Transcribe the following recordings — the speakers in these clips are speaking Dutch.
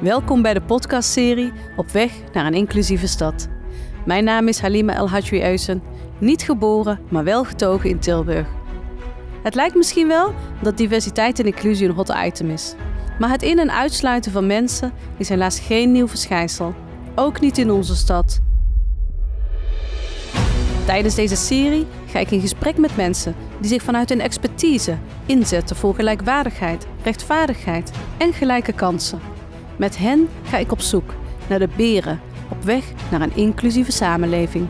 Welkom bij de podcastserie Op weg naar een inclusieve stad. Mijn naam is Halima El Hadji Eusen, niet geboren, maar wel getogen in Tilburg. Het lijkt misschien wel dat diversiteit en inclusie een hot item is. Maar het in- en uitsluiten van mensen is helaas geen nieuw verschijnsel. Ook niet in onze stad. Tijdens deze serie ga ik in gesprek met mensen die zich vanuit hun expertise inzetten voor gelijkwaardigheid, rechtvaardigheid en gelijke kansen. Met hen ga ik op zoek naar de beren op weg naar een inclusieve samenleving.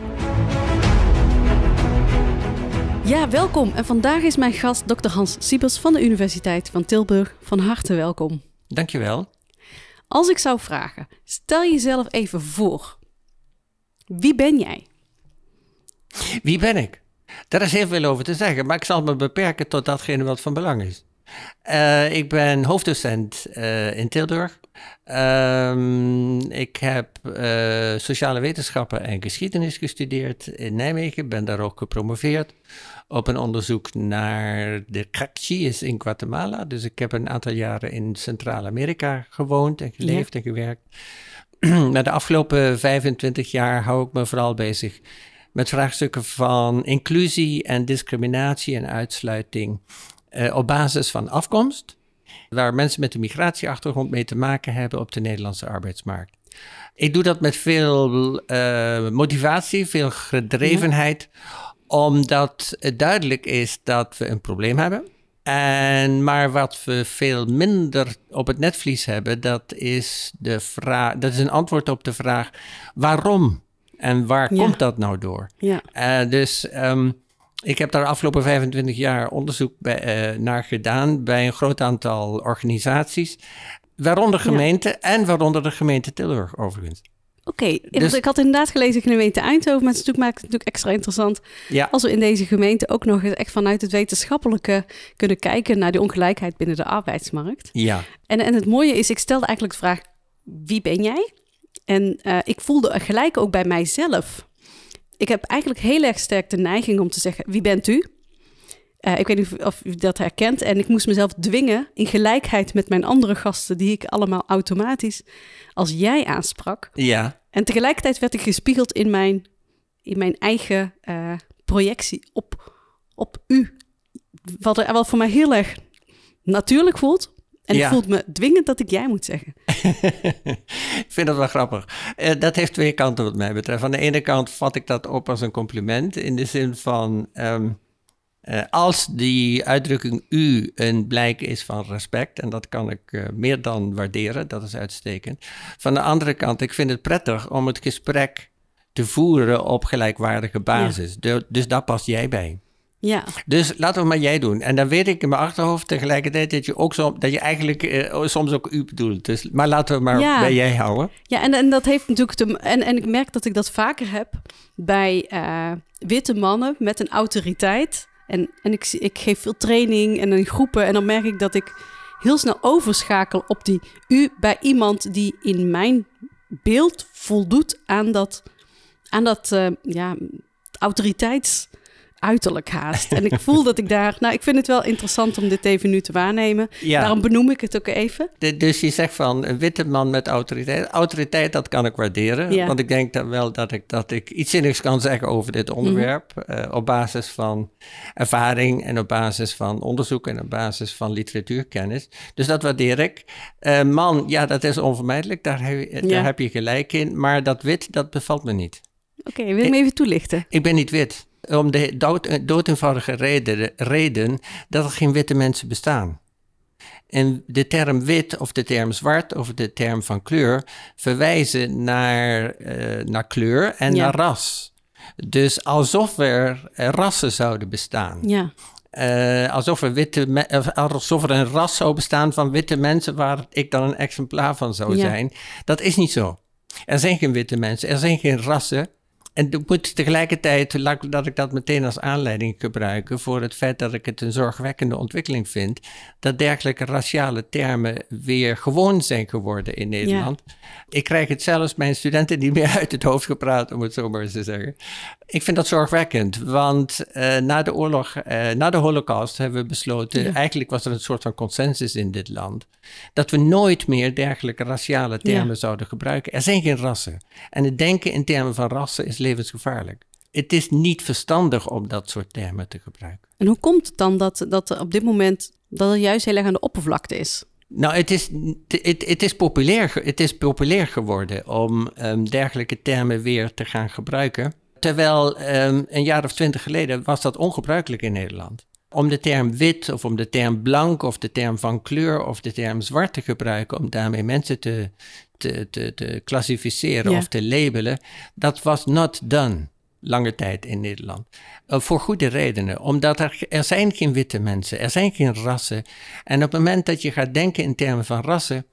Ja, welkom. En vandaag is mijn gast Dr. Hans Siebers van de Universiteit van Tilburg. Van harte welkom. Dankjewel. Als ik zou vragen, stel jezelf even voor. Wie ben jij? Wie ben ik? Daar is heel veel over te zeggen, maar ik zal me beperken tot datgene wat van belang is. Uh, ik ben hoofddocent uh, in Tilburg. Um, ik heb uh, sociale wetenschappen en geschiedenis gestudeerd in Nijmegen. Ben daar ook gepromoveerd op een onderzoek naar de Caxies in Guatemala. Dus ik heb een aantal jaren in Centraal-Amerika gewoond en geleefd ja. en gewerkt. maar de afgelopen 25 jaar hou ik me vooral bezig met vraagstukken van inclusie en discriminatie en uitsluiting uh, op basis van afkomst, waar mensen met een migratieachtergrond mee te maken hebben op de Nederlandse arbeidsmarkt. Ik doe dat met veel uh, motivatie, veel gedrevenheid, ja. omdat het duidelijk is dat we een probleem hebben. En, maar wat we veel minder op het netvlies hebben, dat is, de vraag, dat is een antwoord op de vraag waarom en waar ja. komt dat nou door? Ja. Uh, dus um, ik heb daar afgelopen 25 jaar onderzoek bij, uh, naar gedaan bij een groot aantal organisaties, waaronder gemeenten ja. en waaronder de gemeente Tilburg overigens. Oké, okay, dus, ik had inderdaad gelezen gemeente Eindhoven, maar het maakt het natuurlijk extra interessant ja. als we in deze gemeente ook nog eens echt vanuit het wetenschappelijke kunnen kijken naar die ongelijkheid binnen de arbeidsmarkt. Ja. En, en het mooie is, ik stelde eigenlijk de vraag, wie ben jij? En uh, ik voelde gelijk ook bij mijzelf. Ik heb eigenlijk heel erg sterk de neiging om te zeggen: wie bent u? Uh, ik weet niet of u dat herkent. En ik moest mezelf dwingen in gelijkheid met mijn andere gasten, die ik allemaal automatisch als jij aansprak. Ja. En tegelijkertijd werd ik gespiegeld in mijn, in mijn eigen uh, projectie op, op u. Wat, er, wat voor mij heel erg natuurlijk voelt, en ja. ik voel me dwingend dat ik jij moet zeggen. ik vind dat wel grappig. Uh, dat heeft twee kanten wat mij betreft. Aan de ene kant vat ik dat op als een compliment. In de zin van, um, uh, als die uitdrukking u een blijk is van respect. En dat kan ik uh, meer dan waarderen. Dat is uitstekend. Van de andere kant, ik vind het prettig om het gesprek te voeren op gelijkwaardige basis. Ja. De, dus daar past jij bij. Ja. Dus laten we maar jij doen. En dan weet ik in mijn achterhoofd tegelijkertijd dat je ook zo, dat je eigenlijk uh, soms ook u bedoelt. Dus, maar laten we maar ja. bij jij houden. Ja, en, en dat heeft natuurlijk te, en, en ik merk dat ik dat vaker heb bij uh, witte mannen met een autoriteit. En, en ik, ik geef veel training en in groepen. En dan merk ik dat ik heel snel overschakel op die u bij iemand die in mijn beeld voldoet aan dat, aan dat uh, ja, autoriteits uiterlijk haast. En ik voel dat ik daar... Nou, ik vind het wel interessant om dit even nu te waarnemen. Ja. Daarom benoem ik het ook even. De, dus je zegt van een witte man met autoriteit. Autoriteit, dat kan ik waarderen. Ja. Want ik denk dat wel dat ik, dat ik iets zinnigs kan zeggen over dit onderwerp. Mm -hmm. uh, op basis van ervaring en op basis van onderzoek en op basis van literatuurkennis. Dus dat waardeer ik. Uh, man, ja, dat is onvermijdelijk. Daar, heb, daar Ja. heb je gelijk in. Maar dat wit, dat bevalt me niet. Oké, wil je me even toelichten? Ik ben niet wit om de dood, eenvoudige reden, reden dat er geen witte mensen bestaan. En de term wit of de term zwart of de term van kleur verwijzen naar, uh, naar kleur en Ja. naar ras. Dus alsof er uh, rassen zouden bestaan. Ja. Uh, alsof, er witte alsof er een ras zou bestaan van witte mensen waar ik dan een exemplaar van zou Ja. zijn. Dat is niet zo. Er zijn geen witte mensen, er zijn geen rassen. En moet tegelijkertijd, laat ik dat meteen als aanleiding gebruiken voor het feit dat ik het een zorgwekkende ontwikkeling vind, dat dergelijke raciale termen weer gewoon zijn geworden in Nederland. Ik krijg het zelfs mijn studenten niet meer uit het hoofd gepraat, om het zo maar eens te zeggen. Ik vind dat zorgwekkend, want uh, na de oorlog, uh, na de holocaust hebben we besloten, eigenlijk was er een soort van consensus in dit land, dat we nooit meer dergelijke raciale termen zouden gebruiken. Er zijn geen rassen. En het denken in termen van rassen is levensgevaarlijk. Het is niet verstandig om dat soort termen te gebruiken. En hoe komt het dan dat, dat op dit moment dat er juist heel erg aan de oppervlakte is? Nou, het is, het, het is, populair, het is populair geworden om um, dergelijke termen weer te gaan gebruiken. Terwijl um, een jaar of twintig geleden was dat ongebruikelijk in Nederland. Om de term wit of om de term blank of de term van kleur of de term zwart te gebruiken, om daarmee mensen te, te, te, te klassificeren of te labelen, dat was not done lange tijd in Nederland. Uh, voor goede redenen. Omdat er, er zijn geen witte mensen, er zijn geen rassen. En op het moment dat je gaat denken in termen van rassen,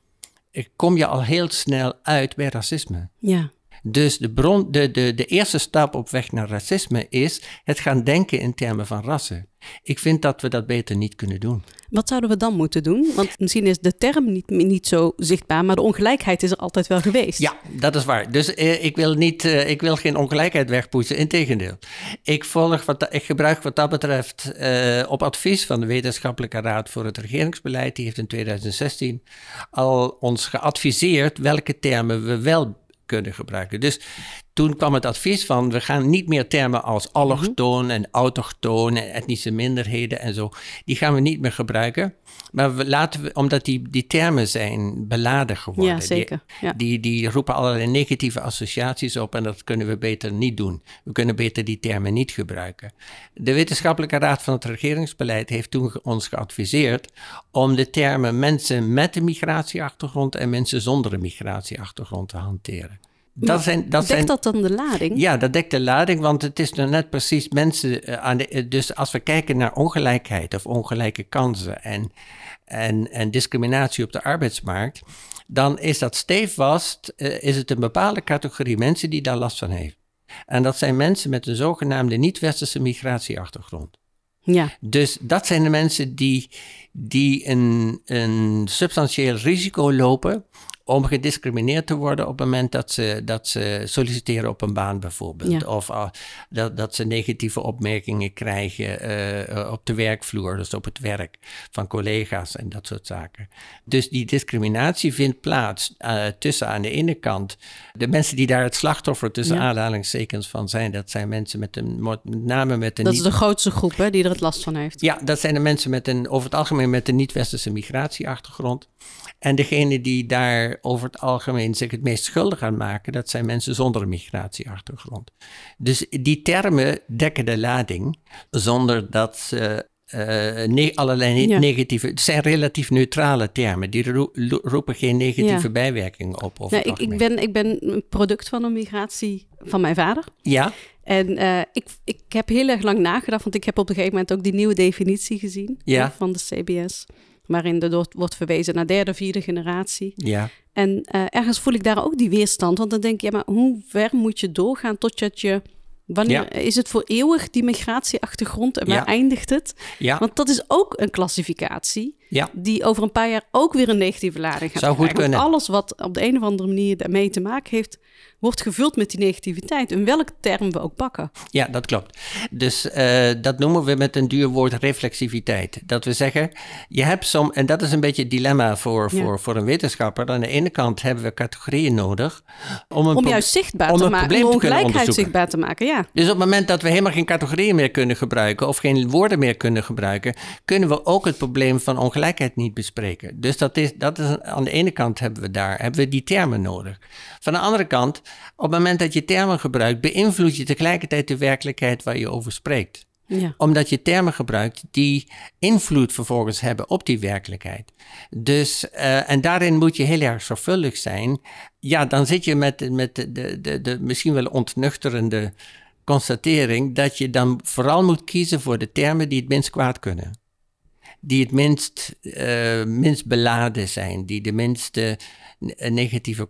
eh, kom je al heel snel uit bij racisme. Ja. Dus de, bron, de, de, de eerste stap op weg naar racisme is het gaan denken in termen van rassen. Ik vind dat we dat beter niet kunnen doen. Wat zouden we dan moeten doen? Want misschien is de term niet, niet zo zichtbaar, maar de ongelijkheid is er altijd wel geweest. Ja, dat is waar. Dus eh, ik, wil niet, eh, ik wil geen ongelijkheid wegpoetsen. Integendeel. Ik, volg wat, ik gebruik wat dat betreft eh, op advies van de Wetenschappelijke Raad voor het Regeringsbeleid. Die heeft in 2016 al ons geadviseerd welke termen we wel kunnen gebruiken. Dus toen kwam het advies van we gaan niet meer termen als allochtoon en autochtoon en etnische minderheden en zo. Die gaan we niet meer gebruiken. Maar we laten we, omdat die, die termen zijn beladen geworden. Ja, zeker. Die, die, die roepen allerlei negatieve associaties op en dat kunnen we beter niet doen. We kunnen beter die termen niet gebruiken. De Wetenschappelijke Raad van het Regeringsbeleid heeft toen ons geadviseerd om de termen mensen met een migratieachtergrond en mensen zonder een migratieachtergrond te hanteren. Dat zijn, dat dekt dat dan de lading? Ja, dat dekt de lading, want het is dan net precies mensen eh, aan de. Eh, dus als we kijken naar ongelijkheid of ongelijke kansen en, en, en discriminatie op de arbeidsmarkt, dan is dat stevast, uh, is het een bepaalde categorie mensen die daar last van heeft. En dat zijn mensen met een zogenaamde niet-westerse migratieachtergrond. Ja. Dus dat zijn de mensen die, die een, een substantieel risico lopen om gediscrimineerd te worden op het moment dat ze, dat ze solliciteren op een baan bijvoorbeeld. Of uh, dat, dat ze negatieve opmerkingen krijgen uh, op de werkvloer, dus op het werk van collega's en dat soort zaken. Dus die discriminatie vindt plaats uh, tussen aan de ene kant de mensen die daar het slachtoffer tussen ja. aanhalingstekens van zijn. Dat zijn mensen met een, met name met een... Dat is de grootste groep hè, die er het last van heeft. Ja, dat zijn de mensen met een, over het algemeen met een niet-westerse migratieachtergrond. En degene die daar over het algemeen zich het meest schuldig aan maken, dat zijn mensen zonder een migratieachtergrond. Dus die termen dekken de lading zonder dat ze uh, allerlei ja. negatieve. Het zijn relatief neutrale termen. Die roepen geen negatieve ja. bijwerkingen op. Nou, ik, ik, ben, ik ben een product van een migratie van mijn vader. Ja. En uh, ik, ik heb heel erg lang nagedacht, want ik heb op een gegeven moment ook die nieuwe definitie gezien ja. van de CBS waarin er wordt verwezen naar derde, vierde generatie. Ja. En uh, ergens voel ik daar ook die weerstand. Want dan denk je, ja, maar hoe ver moet je doorgaan totdat je... Wanneer is het voor eeuwig die migratieachtergrond en waar eindigt het? Ja. Want dat is ook een klassificatie ja. die over een paar jaar ook weer een negatieve lading gaat Zou krijgen. Goed kunnen. alles wat op de een of andere manier daarmee te maken heeft, wordt gevuld met die negativiteit. In welke term we ook pakken. Ja, dat klopt. Dus uh, dat noemen we met een duur woord reflexiviteit. Dat we zeggen, je hebt som, en dat is een beetje het dilemma voor, voor, voor een wetenschapper. Aan de ene kant hebben we categorieën nodig om, een om juist zichtbaar om te maken, om ongelijkheid zichtbaar te maken. Ja. Dus op het moment dat we helemaal geen categorieën meer kunnen gebruiken of geen woorden meer kunnen gebruiken, kunnen we ook het probleem van ongelijkheid niet bespreken. Dus dat is, dat is aan de ene kant hebben we daar, hebben we die termen nodig. Van de andere kant, op het moment dat je termen gebruikt, beïnvloed je tegelijkertijd de werkelijkheid waar je over spreekt. Ja. Omdat je termen gebruikt die invloed vervolgens hebben op die werkelijkheid. Dus, uh, en daarin moet je heel erg zorgvuldig zijn. Ja, dan zit je met, met de, de, de, de misschien wel ontnuchterende constatering dat je dan vooral moet kiezen voor de termen die het minst kwaad kunnen. Die het minst, uh, minst beladen zijn, die de minste negatieve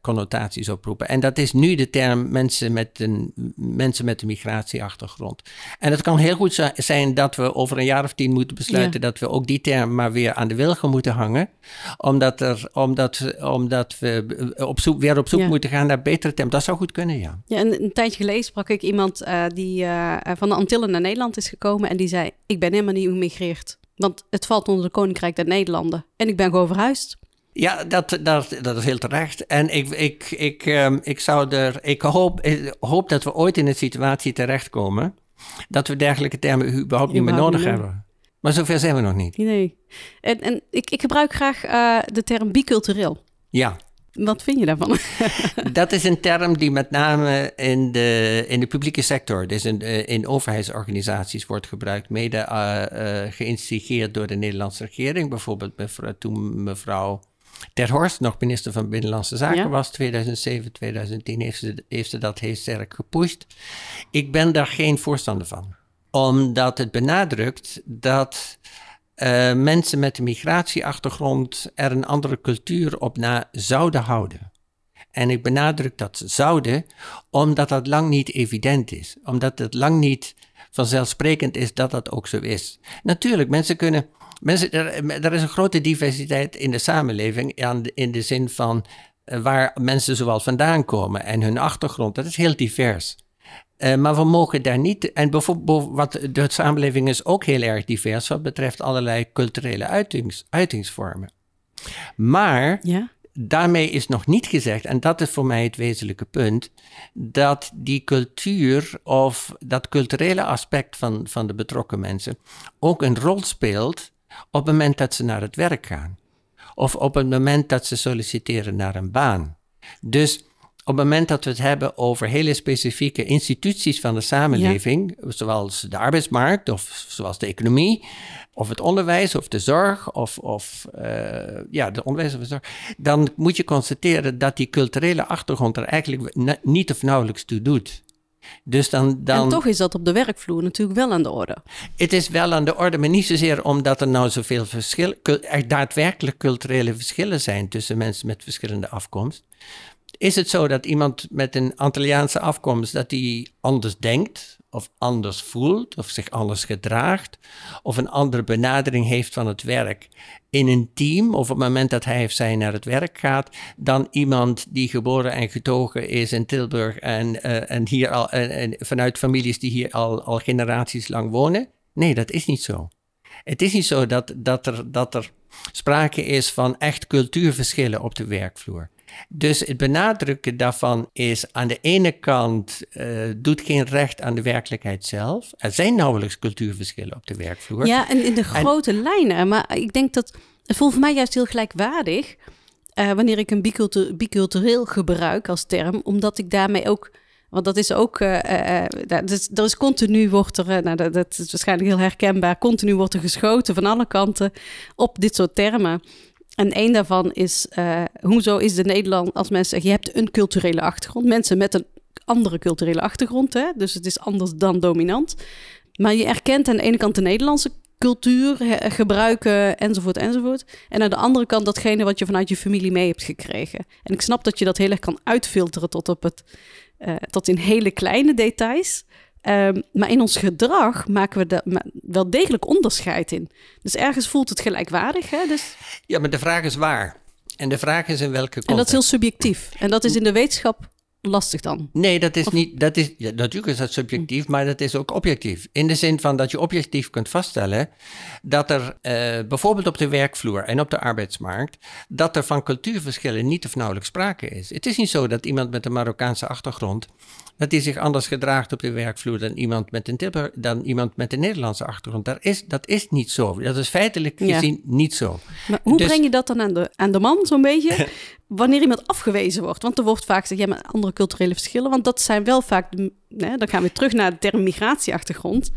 connotaties oproepen. En dat is nu de term mensen met een, mensen met een migratieachtergrond. En het kan heel goed zijn dat we over een jaar of tien moeten besluiten dat we ook die term maar weer aan de wilgen moeten hangen. Omdat, er, omdat, omdat we op zoek, weer op zoek moeten gaan naar betere termen. Dat zou goed kunnen, ja. Ja, en een tijdje geleden sprak ik iemand uh, die uh, van de Antillen naar Nederland is gekomen en die zei: Ik ben helemaal niet gemigreerd. Want het valt onder de Koninkrijk der Nederlanden. En ik ben gewoon verhuisd. Ja, dat, dat, dat is heel terecht. En ik, ik, ik, um, ik, zou er, ik hoop, ik hoop dat we ooit in een situatie terechtkomen dat we dergelijke termen überhaupt niet meer nodig hebben. Maar zover zijn we nog niet. Nee. En, en ik, ik gebruik graag uh, de term bicultureel. Ja. Wat vind je daarvan? dat is een term die met name in de, in de publieke sector, dus in, eh, in overheidsorganisaties wordt gebruikt, mede uh, uh, geïnstigeerd door de Nederlandse regering. Bijvoorbeeld mevrouw, toen mevrouw Ter Horst nog minister van Binnenlandse Zaken was, 2007, 2010, heeft ze, heeft ze dat heel sterk gepusht. Ik ben daar geen voorstander van, omdat het benadrukt dat uh, mensen met een migratieachtergrond er een andere cultuur op na zouden houden. En ik benadruk dat zouden, omdat dat lang niet evident is. Omdat het lang niet vanzelfsprekend is dat dat ook zo is. Natuurlijk, mensen kunnen. Mensen, er, er is een grote diversiteit in de samenleving. In de zin van uh, waar mensen zoal vandaan komen en hun achtergrond. Dat is heel divers. Uh, maar we mogen daar niet. En bijvoorbeeld, wat de samenleving is ook heel erg divers wat betreft allerlei culturele uitings, uitingsvormen. Maar ja? daarmee is nog niet gezegd, en dat is voor mij het wezenlijke punt, dat die cultuur of dat culturele aspect van, van de betrokken mensen ook een rol speelt op het moment dat ze naar het werk gaan. Of op het moment dat ze solliciteren naar een baan. Dus op het moment dat we het hebben over hele specifieke instituties van de samenleving, zoals de arbeidsmarkt of zoals de economie, of het onderwijs of de zorg, of, of uh, ja, de onderwijs of de zorg, dan moet je constateren dat die culturele achtergrond er eigenlijk niet of nauwelijks toe doet. Dus dan, dan, en toch is dat op de werkvloer natuurlijk wel aan de orde. Het is wel aan de orde, maar niet zozeer omdat er nou zoveel verschil, er daadwerkelijk culturele verschillen zijn tussen mensen met verschillende afkomst. Is het zo dat iemand met een Antilliaanse afkomst, dat die anders denkt, of anders voelt, of zich anders gedraagt, of een andere benadering heeft van het werk in een team, of op het moment dat hij of zij naar het werk gaat, dan iemand die geboren en getogen is in Tilburg en, uh, en hier al, en vanuit families die hier al, al generaties lang wonen? Nee, dat is niet zo. Het is niet zo dat, dat, er, dat er sprake is van echt cultuurverschillen op de werkvloer. Dus het benadrukken daarvan is aan de ene kant uh, doet geen recht aan de werkelijkheid zelf. Er zijn nauwelijks cultuurverschillen op de werkvloer. Ja, en in de grote lijnen. Maar ik denk dat het voelt voor mij juist heel gelijkwaardig uh, wanneer ik een bicultur bicultureel gebruik als term, omdat ik daarmee ook want dat is ook, uh, uh, dat is, er is continu wordt er, nou, dat, dat, is waarschijnlijk heel herkenbaar, continu wordt er geschoten van alle kanten op dit soort termen. En één daarvan is, uh, hoezo is de Nederland, als mensen zeggen, je hebt een culturele achtergrond. Mensen met een andere culturele achtergrond, hè? dus het is anders dan dominant. Maar je erkent aan de ene kant de Nederlandse cultuur, gebruiken, enzovoort, enzovoort. En aan de andere kant datgene wat je vanuit je familie mee hebt gekregen. En ik snap dat je dat heel erg kan uitfilteren tot, op het, uh, tot in hele kleine details. Um, maar in ons gedrag maken we daar wel degelijk onderscheid in. Dus ergens voelt het gelijkwaardig. Hè? Dus... Ja, maar de vraag is waar. En de vraag is in welke context. En dat is heel subjectief. En dat is in de wetenschap lastig dan? Nee, dat is niet. Dat is, ja, natuurlijk is dat subjectief, maar dat is ook objectief. In de zin van dat je objectief kunt vaststellen dat er uh, bijvoorbeeld op de werkvloer en op de arbeidsmarkt, dat er van cultuurverschillen niet of nauwelijks sprake is. Het is niet zo dat iemand met een Marokkaanse achtergrond dat hij zich anders gedraagt op de werkvloer dan iemand met een, Tilburg, dan iemand met een Nederlandse achtergrond. Dat is, dat is niet zo. Dat is feitelijk gezien niet zo. Maar hoe dus, breng je dat dan aan de, aan de man, zo'n beetje? wanneer iemand afgewezen wordt. Want er wordt vaak gezegd, ja, maar andere culturele verschillen. Want dat zijn wel vaak, dan gaan we terug naar de term migratieachtergrond.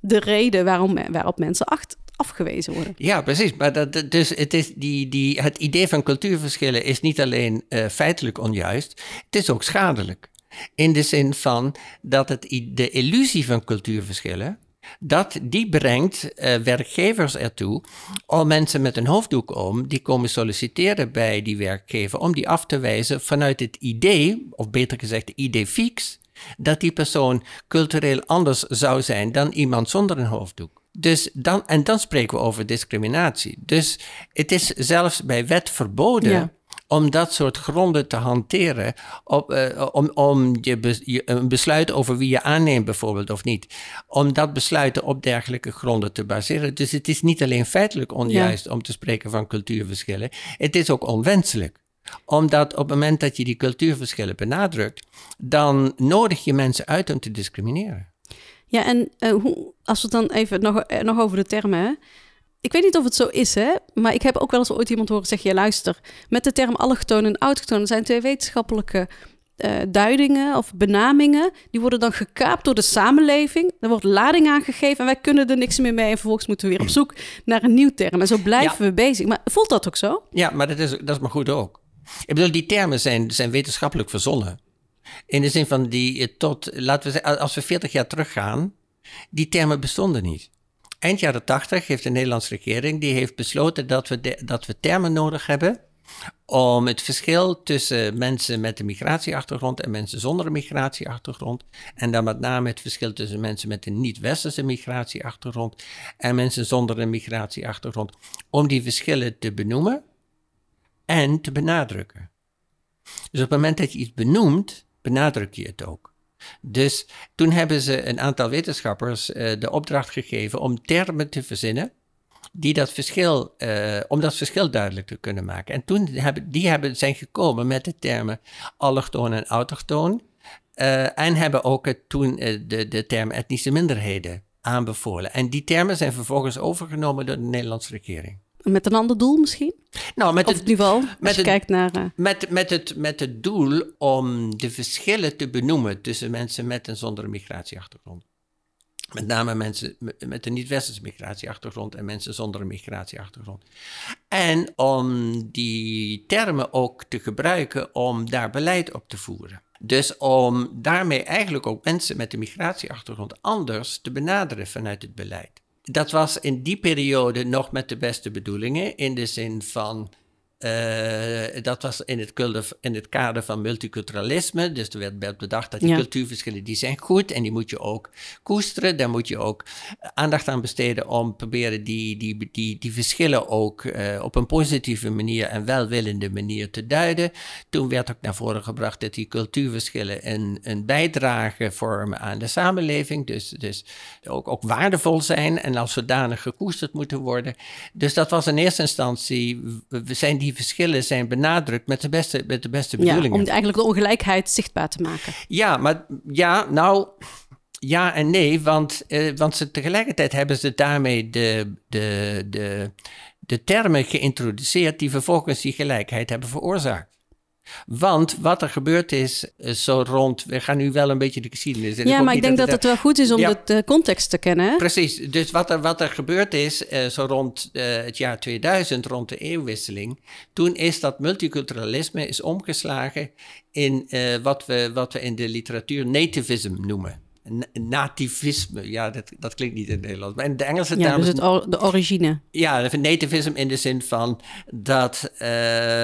De reden waarom, waarop mensen acht, afgewezen worden. Ja, precies. Maar dat, dus het, is die, die, het idee van cultuurverschillen is niet alleen uh, feitelijk onjuist, het is ook schadelijk. In de zin van dat het, de illusie van cultuurverschillen dat die brengt uh, werkgevers ertoe om mensen met een hoofddoek om, die komen solliciteren bij die werkgever, om die af te wijzen vanuit het idee, of beter gezegd idee fix, dat die persoon cultureel anders zou zijn dan iemand zonder een hoofddoek. Dus dan, en dan spreken we over discriminatie. Dus het is zelfs bij wet verboden om dat soort gronden te hanteren, op, uh, om, om je, je, een besluit over wie je aanneemt bijvoorbeeld of niet, om dat besluiten op dergelijke gronden te baseren. Dus het is niet alleen feitelijk onjuist om te spreken van cultuurverschillen, het is ook onwenselijk omdat op het moment dat je die cultuurverschillen benadrukt, dan nodig je mensen uit om te discrimineren. Ja, en uh, hoe, als we dan even nog, eh, nog over de termen. Ik weet niet of het zo is, hè? maar ik heb ook wel eens ooit iemand horen zeggen: ja, luister, met de term allochtoon en autochtoon zijn twee wetenschappelijke uh, duidingen of benamingen. Die worden dan gekaapt door de samenleving. Er wordt lading aangegeven en wij kunnen er niks meer mee. En vervolgens moeten we weer op zoek naar een nieuw term. En zo blijven we bezig. Maar voelt dat ook zo? Ja, maar dat is, dat is maar goed ook. Ik bedoel, die termen zijn, zijn wetenschappelijk verzonnen. In de zin van die eh, tot, laten we zeggen, als we 40 jaar teruggaan, die termen bestonden niet. Eind jaren 80 heeft de Nederlandse regering die heeft besloten dat we, dat we termen nodig hebben om het verschil tussen mensen met een migratieachtergrond en mensen zonder een migratieachtergrond, en dan met name het verschil tussen mensen met een niet-westerse migratieachtergrond en mensen zonder een migratieachtergrond, om die verschillen te benoemen en te benadrukken. Dus op het moment dat je iets benoemt, benadruk je het ook. Dus toen hebben ze een aantal wetenschappers uh, de opdracht gegeven om termen te verzinnen die dat verschil, uh, om dat verschil duidelijk te kunnen maken. En toen hebben die hebben, zijn gekomen met de termen allochtoon en autochtoon. Uh, en hebben ook toen de, de term etnische minderheden aanbevolen. En die termen zijn vervolgens overgenomen door de Nederlandse regering. Met een ander doel misschien? Nou, met of het niveau, als met je kijkt naar... Uh... Met, met, het, met het doel om de verschillen te benoemen tussen mensen met en zonder migratieachtergrond. Met name mensen met een niet-westerse migratieachtergrond en mensen zonder een migratieachtergrond. En om die termen ook te gebruiken om daar beleid op te voeren. Dus om daarmee eigenlijk ook mensen met een migratieachtergrond anders te benaderen vanuit het beleid dat was in die periode nog met de beste bedoelingen. In de zin van uh, dat was in het, in het, kader van multiculturalisme. Dus er werd bedacht dat die cultuurverschillen die zijn goed en die moet je ook koesteren. Daar moet je ook aandacht aan besteden om proberen die, die, die, die verschillen ook uh, op een positieve manier en welwillende manier te duiden. Toen werd ook naar voren gebracht dat die cultuurverschillen een, een bijdrage vormen aan de samenleving. Dus, dus ook, ook waardevol zijn en als zodanig gekoesterd moeten worden. Dus dat was in eerste instantie, we zijn die verschillen zijn benadrukt met de beste, met de beste bedoelingen. Ja, om eigenlijk de ongelijkheid zichtbaar te maken. Ja, maar ja, nou, ja en nee, want, eh, want ze, tegelijkertijd hebben ze daarmee de, de, de, de termen geïntroduceerd die vervolgens die gelijkheid hebben veroorzaakt. Want wat er gebeurd is, eh, zo rond. We gaan nu wel een beetje de geschiedenis in. Ja, maar ik denk dat, het wel goed is om de context te kennen. Precies. Dus wat er, wat er gebeurd is, uh, zo rond uh, het jaar 2000, rond de eeuwwisseling. Toen is dat multiculturalisme is omgeslagen in uh, wat, we, wat we in de literatuur nativism noemen nativisme. Ja, dat, dat klinkt niet in het Nederlands. Maar in de Engelse ja, dus het de origine. Ja, nativism in de zin van dat uh,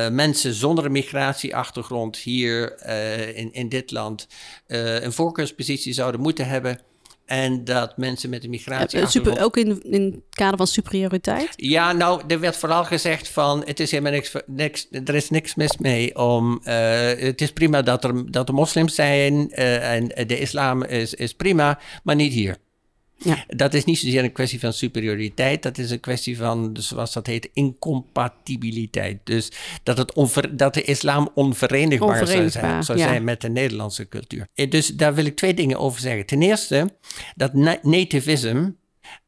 mensen zonder een migratieachtergrond hier uh, in, in dit land uh, een voorkeurspositie zouden moeten hebben en dat mensen met een migratie. Super, ook in, in het kader van superioriteit? Ja, nou, er werd vooral gezegd van... het is helemaal niks, niks er is niks mis mee om... Uh, het is prima dat er, dat er moslims zijn uh, en de islam is, is prima, maar niet hier. Ja. Dat is niet zozeer een kwestie van superioriteit, dat is een kwestie van, dus zoals dat heet, incompatibiliteit. Dus dat, het onver, dat de islam onverenigbaar, zou, zijn, zou zijn, met de Nederlandse cultuur. Eh, dus daar wil ik twee dingen over zeggen. Ten eerste, dat nativism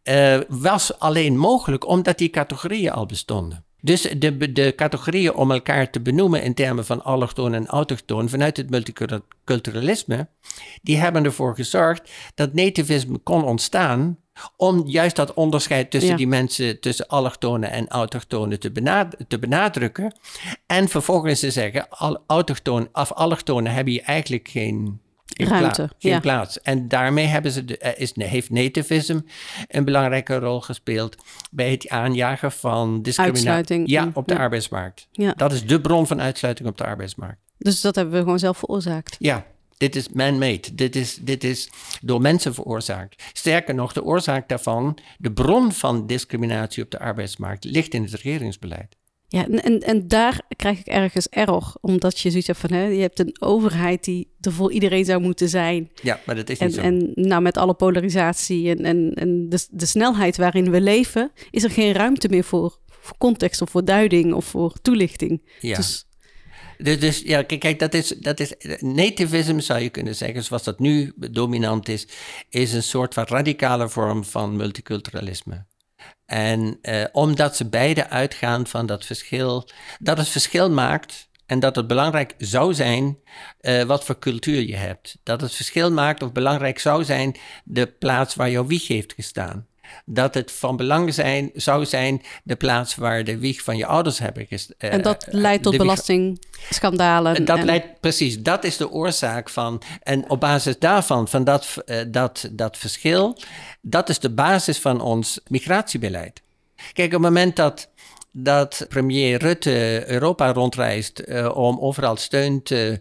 uh, was alleen mogelijk omdat die categorieën al bestonden. Dus de, de categorieën om elkaar te benoemen in termen van allochtoon en autochtoon vanuit het multiculturalisme, die hebben ervoor gezorgd dat nativisme kon ontstaan om juist dat onderscheid tussen die mensen, tussen allochtonen en autochtonen te, te, benadrukken. En vervolgens te zeggen, al, autochtoon, of allochtonen hebben hier eigenlijk geen geen, Ruimte, geen ja. plaats. En daarmee hebben ze de, eh, is, heeft nativism een belangrijke rol gespeeld bij het aanjagen van discriminatie Uitsluiting, ja, op de ja. arbeidsmarkt. Ja. Dat is de bron van uitsluiting op de arbeidsmarkt. Dus dat hebben we gewoon zelf veroorzaakt. Ja, dit is man-made. Dit is, dit is door mensen veroorzaakt. Sterker nog, de oorzaak daarvan, de bron van discriminatie op de arbeidsmarkt, ligt in het regeringsbeleid. Ja, en, en, en daar krijg ik ergens error. Omdat je zoiets hebt van, hè, je hebt een overheid die er voor iedereen zou moeten zijn. Ja, maar dat is niet En, zo. en nou, met alle polarisatie en, en, en de, de snelheid waarin we leven, is er geen ruimte meer voor, voor context of voor duiding of voor toelichting. ja. Dus Dus, dus ja, kijk, kijk dat, is, dat is. Nativism zou je kunnen zeggen, zoals dat nu dominant is, is een soort van radicale vorm van multiculturalisme. En eh, omdat ze beide uitgaan van dat verschil, dat het verschil maakt en dat het belangrijk zou zijn eh, wat voor cultuur je hebt. Dat het verschil maakt of belangrijk zou zijn de plaats waar jouw wieg heeft gestaan. Dat het van belang zijn, zou zijn de plaats waar de wieg van je ouders hebben gestaan. en dat leidt tot belastingschandalen. Dat en- leidt, precies, dat is de oorzaak van. En op basis daarvan, van dat, eh, dat, dat verschil, dat is de basis van ons migratiebeleid. Kijk, op het moment dat, dat premier Rutte Europa rondreist eh, om overal steun te,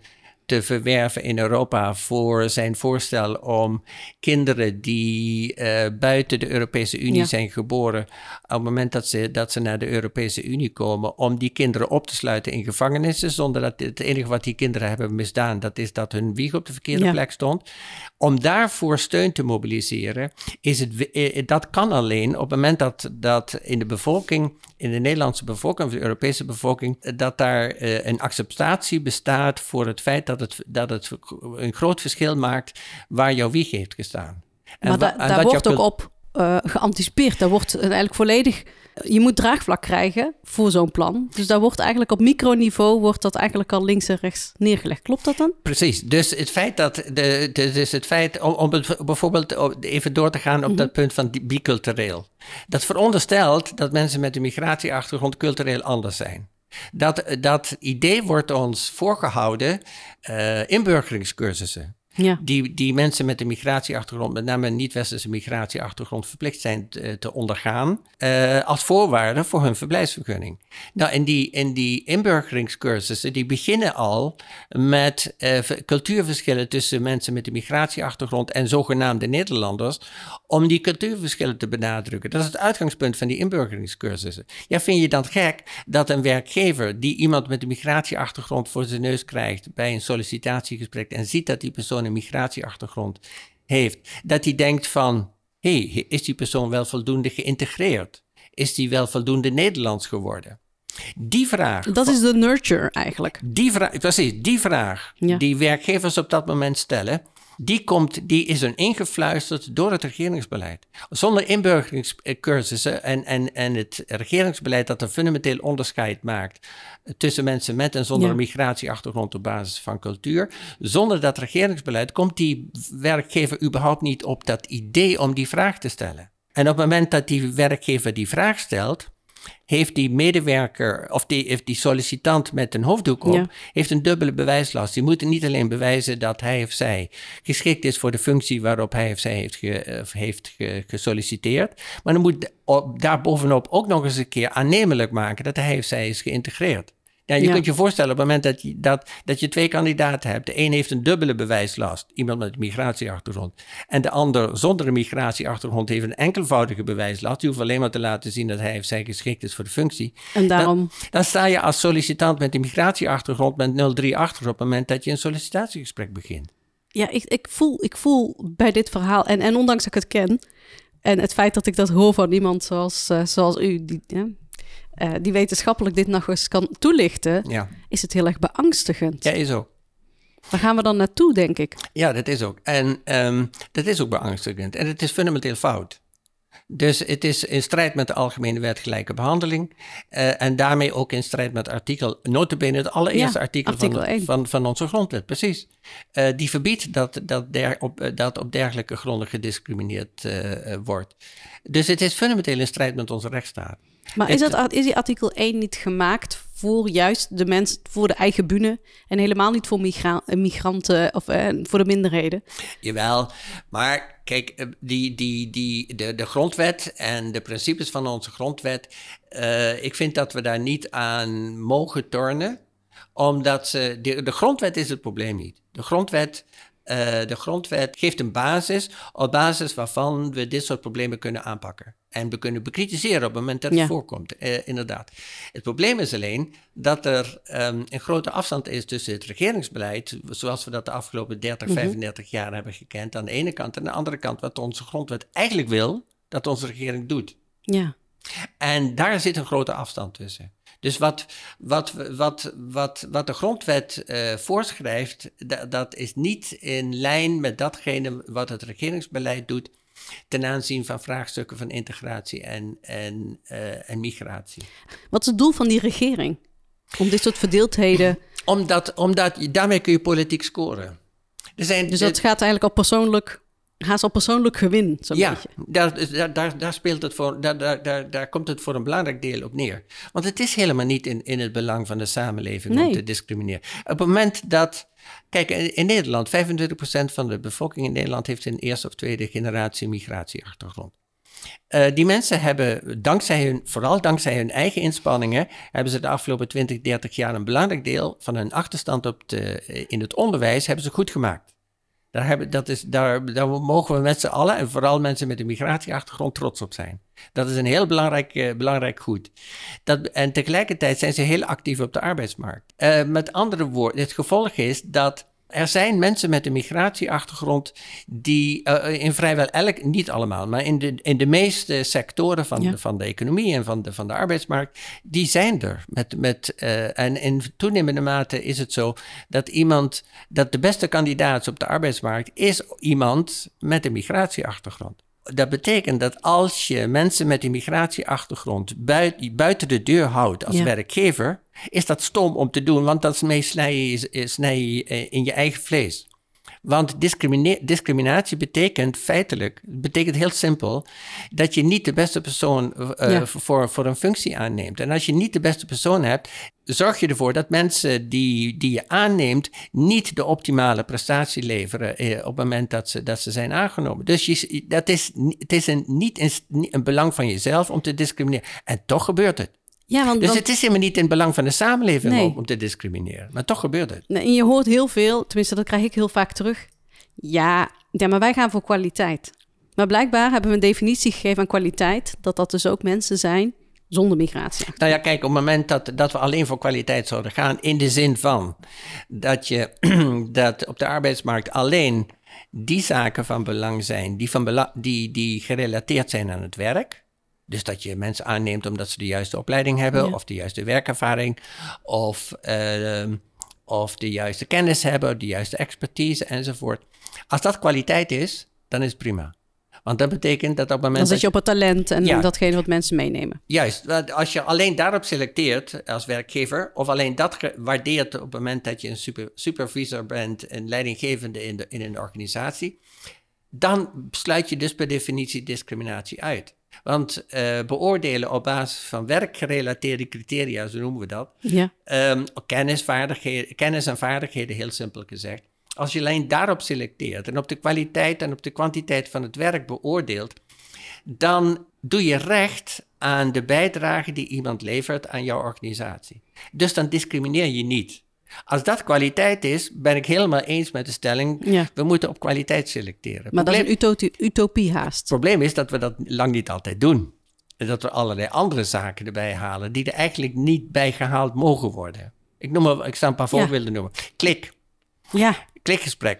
te verwerven in Europa voor zijn voorstel om kinderen die eh, buiten de Europese Unie Ja. zijn geboren, op het moment dat ze, dat ze naar de Europese Unie komen, om die kinderen op te sluiten in gevangenissen, zonder dat het enige wat die kinderen hebben misdaan, dat is dat hun wieg op de verkeerde Ja. plek stond. Om daarvoor steun te mobiliseren, is het, eh, dat kan alleen op het moment dat, dat in de bevolking, in de Nederlandse bevolking of de Europese bevolking, eh, dat daar eh, een acceptatie bestaat voor het feit dat het, dat het een groot verschil maakt waar jouw wieg heeft gestaan. En maar da- daar wordt ook op eh, geanticipeerd. Daar wordt eigenlijk volledig... Je moet draagvlak krijgen voor zo'n plan. Dus daar wordt eigenlijk op microniveau... wordt dat eigenlijk al links en rechts neergelegd. Klopt dat dan? Precies. Dus het feit dat. De, de- dus het feit. Om, om het bijvoorbeeld even door te gaan op dat punt van bicultureel. Dat veronderstelt dat mensen met een migratieachtergrond cultureel anders zijn. Dat, dat idee wordt ons voorgehouden eh inburgeringscursussen. Ja. Die, die mensen met een migratieachtergrond, met name een niet-westerse migratieachtergrond, verplicht zijn te, te ondergaan eh, als voorwaarde voor hun verblijfsvergunning. Nou, en die, en die inburgeringscursussen, die beginnen al met eh, cultuurverschillen tussen mensen met een migratieachtergrond en zogenaamde Nederlanders, om die cultuurverschillen te benadrukken. Dat is het uitgangspunt van die inburgeringscursussen. Ja, vind je dan gek dat een werkgever die iemand met een migratieachtergrond voor zijn neus krijgt bij een sollicitatiegesprek en ziet dat die persoon een migratieachtergrond heeft, dat hij denkt van, hé, hey, is die persoon wel voldoende geïntegreerd? Is die wel voldoende Nederlands geworden? Die vraag. Dat is de nurture eigenlijk. Die vraag, precies, die vraag Ja. die werkgevers op dat moment stellen, die, komt, die is er ingefluisterd door het regeringsbeleid. Zonder inburgeringscursussen en, en, en het regeringsbeleid dat een fundamenteel onderscheid maakt tussen mensen met en zonder Ja. een migratieachtergrond op basis van cultuur. Zonder dat regeringsbeleid komt die werkgever überhaupt niet op dat idee om die vraag te stellen. En op het moment dat die werkgever die vraag stelt, heeft die medewerker of die, heeft die sollicitant met een hoofddoek op, Ja. heeft een dubbele bewijslast. Die moet niet alleen bewijzen dat hij of zij geschikt is voor de functie waarop hij of zij heeft, ge, of heeft ge- gesolliciteerd, maar dan moet op, daarbovenop ook nog eens een keer aannemelijk maken dat hij of zij is geïntegreerd. Ja, je Ja. kunt je voorstellen op het moment dat je, dat, dat je twee kandidaten hebt. De een heeft een dubbele bewijslast, iemand met een migratieachtergrond. En de ander zonder een migratieachtergrond heeft een enkelvoudige bewijslast. Die hoeft alleen maar te laten zien dat hij of zij geschikt is voor de functie. En daarom... Dan sta je als sollicitant met een migratieachtergrond met 03 achter op het moment dat je een sollicitatiegesprek begint. Ja, ik, ik, voel, ik voel bij dit verhaal, en, en ondanks dat ik het ken, en het feit dat ik dat hoor van iemand zoals, eh, zoals u, die, ja, eh, die wetenschappelijk dit nog eens kan toelichten, Ja, is het heel erg beangstigend. ja is ook. Waar gaan we dan naartoe, denk ik? Ja, dat is ook. En ehm, dat is ook beangstigend. En het is fundamenteel fout. Dus het is in strijd met de Algemene Wet Gelijke Behandeling. eh, en daarmee ook in strijd met artikel, notabene het allereerste Ja, artikel, artikel van, van, van onze grondwet. Precies. Eh, die verbiedt dat, dat, der, op, eh, dat op dergelijke gronden gediscrimineerd wordt. Dus het is fundamenteel in strijd met onze rechtsstaat. Maar Het- is, dat, is die artikel 1 niet gemaakt voor juist de mens, voor de eigen bühne en helemaal niet voor migra migranten of eh, voor de minderheden. Jawel, maar kijk, eh, die, die, die, de, de grondwet en de principes van onze grondwet, ik vind dat we daar niet aan mogen tornen, omdat ze, de, de grondwet is het probleem niet. De grondwet uh, de grondwet geeft een basis op basis waarvan we dit soort problemen kunnen aanpakken. En we kunnen bekritiseren op het moment dat het voorkomt, uh, inderdaad. Het probleem is alleen dat er um, een grote afstand is tussen het regeringsbeleid, zoals we dat de afgelopen 30, mm -hmm. 35 jaar hebben gekend, aan de ene kant, en aan de andere kant wat onze grondwet eigenlijk wil dat onze regering doet. Ja. En daar zit een grote afstand tussen. Dus wat, wat, wat, wat, wat de grondwet uh, voorschrijft, dat is niet in lijn met datgene wat het regeringsbeleid doet ten aanzien van vraagstukken van integratie en, en, uh, en migratie. Wat is het doel van die regering? Om dit soort verdeeldheden. Omdat, omdat daarmee kun je politiek scoren. Er zijn, dus dat gaat eigenlijk op persoonlijk haast al persoonlijk gewin. ja, beetje. Daar, daar, daar, speelt het voor, daar, daar, daar, komt het voor een belangrijk deel op neer. Want het is helemaal niet in, in het belang van de samenleving nee. om te discrimineren. Op het moment dat. Kijk, in Nederland, 25% van de bevolking in Nederland heeft een eerste of tweede generatie migratieachtergrond. Uh, die mensen hebben, dankzij hun, vooral dankzij hun eigen inspanningen, hebben ze de afgelopen 20, 30 jaar een belangrijk deel van hun achterstand op de, in het onderwijs hebben ze goed gemaakt. Daar, hebben, dat is, daar, daar mogen we met z'n allen, en vooral mensen met een migratieachtergrond, trots op zijn. Dat is een heel belangrijk, uh, belangrijk goed. Dat, en tegelijkertijd zijn ze heel actief op de arbeidsmarkt. Uh, met andere woorden, het gevolg is dat er zijn mensen met een migratieachtergrond die uh, in vrijwel elk, niet allemaal, maar in de, in de meeste sectoren van, ja. de, van de economie en van de, van de arbeidsmarkt, die zijn er. Met, met, uh, en in toenemende mate is het zo dat iemand, dat de beste kandidaat op de arbeidsmarkt is iemand met een migratieachtergrond. Dat betekent dat als je mensen met een migratieachtergrond buiten, buiten de deur houdt als ja. werkgever, is dat stom om te doen, want dat is snijden snij in je eigen vlees. Want discriminatie betekent feitelijk, betekent heel simpel, dat je niet de beste persoon uh, ja. voor, voor een functie aanneemt. En als je niet de beste persoon hebt, zorg je ervoor dat mensen die, die je aanneemt niet de optimale prestatie leveren eh, op het moment dat ze, dat ze zijn aangenomen. Dus je, dat is, het is een, niet een, een belang van jezelf om te discrimineren. En toch gebeurt het. Ja, want, dus want, het is helemaal niet in het belang van de samenleving nee. om, om, te discrimineren. Maar toch gebeurt het. Nee, en je hoort heel veel, tenminste dat krijg ik heel vaak terug. Ja, ja, maar wij gaan voor kwaliteit. Maar blijkbaar hebben we een definitie gegeven aan kwaliteit. Dat dat dus ook mensen zijn zonder migratie. Nou ja, kijk, op het moment dat, dat we alleen voor kwaliteit zouden gaan... in de zin van dat, je, dat op de arbeidsmarkt alleen die zaken van belang zijn... die, van bela die, die gerelateerd zijn aan het werk... Dus dat je mensen aanneemt omdat ze de juiste opleiding hebben, ja. of de juiste werkervaring, of, uh, of de juiste kennis hebben, de juiste expertise enzovoort. Als dat kwaliteit is, dan is het prima. Want dat betekent dat op het moment. Dan zit je op het talent en ja, datgene wat mensen meenemen. Juist. Als je alleen daarop selecteert als werkgever, of alleen dat waardeert op het moment dat je een super, supervisor bent, een leidinggevende in, de, in een organisatie, dan sluit je dus per definitie discriminatie uit. Want uh, beoordelen op basis van werkgerelateerde criteria, zo noemen we dat. Ja. Um, kennis, kennis en vaardigheden, heel simpel gezegd. Als je alleen daarop selecteert en op de kwaliteit en op de kwantiteit van het werk beoordeelt, dan doe je recht aan de bijdrage die iemand levert aan jouw organisatie. Dus dan discrimineer je niet. Als dat kwaliteit is, ben ik helemaal eens met de stelling: ja. we moeten op kwaliteit selecteren. Maar probleem, dat is een utopie, utopie haast. Het probleem is dat we dat lang niet altijd doen. En dat we allerlei andere zaken erbij halen die er eigenlijk niet bij gehaald mogen worden. Ik, noem maar, ik zal een paar voorbeelden ja. noemen. Klik. Ja. Klikgesprek.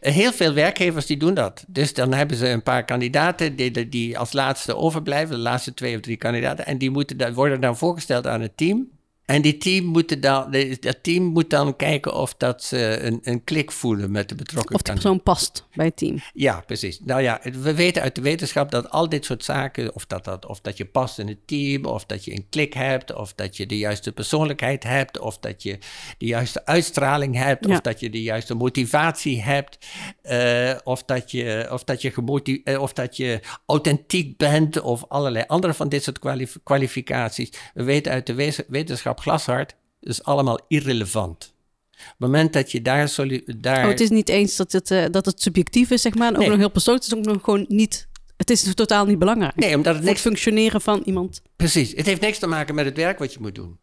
Heel veel werkgevers die doen dat. Dus dan hebben ze een paar kandidaten die, die als laatste overblijven, de laatste twee of drie kandidaten. En die moeten, worden dan voorgesteld aan het team. En die team moet dan, dat team moet dan kijken of dat ze een, een klik voelen met de betrokken Of de persoon past bij het team. Ja, precies. Nou ja, we weten uit de wetenschap dat al dit soort zaken, of dat, dat, of dat je past in het team, of dat je een klik hebt, of dat je de juiste persoonlijkheid hebt, of dat je de juiste uitstraling hebt, ja. of dat je de juiste motivatie hebt, uh, of, dat je, of, dat je uh, of dat je authentiek bent, of allerlei andere van dit soort kwalif- kwalificaties. We weten uit de wetenschap glashard, is allemaal irrelevant. Op het moment dat je daar... daar... Oh, het is niet eens dat het, uh, dat het subjectief is, zeg maar. En ook Nee. nog heel persoonlijk. Het is ook nog gewoon niet... Het is totaal niet belangrijk. Nee, omdat het het niks... functioneren van iemand. Precies. Het heeft niks te maken met het werk wat je moet doen.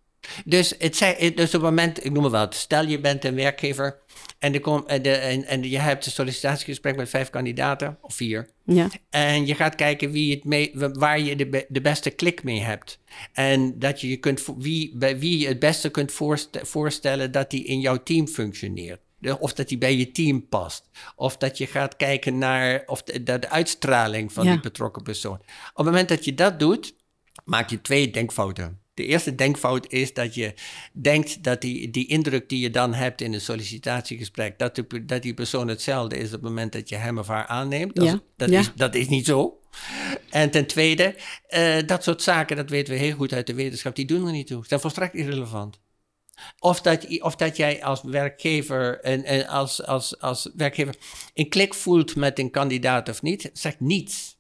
Dus, het zei, dus op het moment, ik noem maar wat, stel je bent een werkgever en, en, de, en, en je hebt een sollicitatiegesprek met vijf kandidaten, of vier. Ja. En je gaat kijken wie het mee, waar je de, be- de beste klik mee hebt. En dat je je kunt, wie, bij wie je het beste kunt voorste- voorstellen dat die in jouw team functioneert. De- Of dat die bij je team past. Of dat je gaat kijken naar of de, de, de uitstraling van Ja. die betrokken persoon. Op het moment dat je dat doet, maak je twee denkfouten. De eerste denkfout is dat je denkt dat die, die indruk die je dan hebt in een sollicitatiegesprek, dat, de, dat die persoon hetzelfde is op het moment dat je hem of haar aanneemt. Dat, Ja, dat, ja. is, dat is niet zo. En ten tweede, eh, dat soort zaken, dat weten we heel goed uit de wetenschap, die doen er niet toe. Ze zijn volstrekt irrelevant. Of dat, of dat jij als werkgever, en, en als, als, als werkgever een klik voelt met een kandidaat of niet, zegt niets.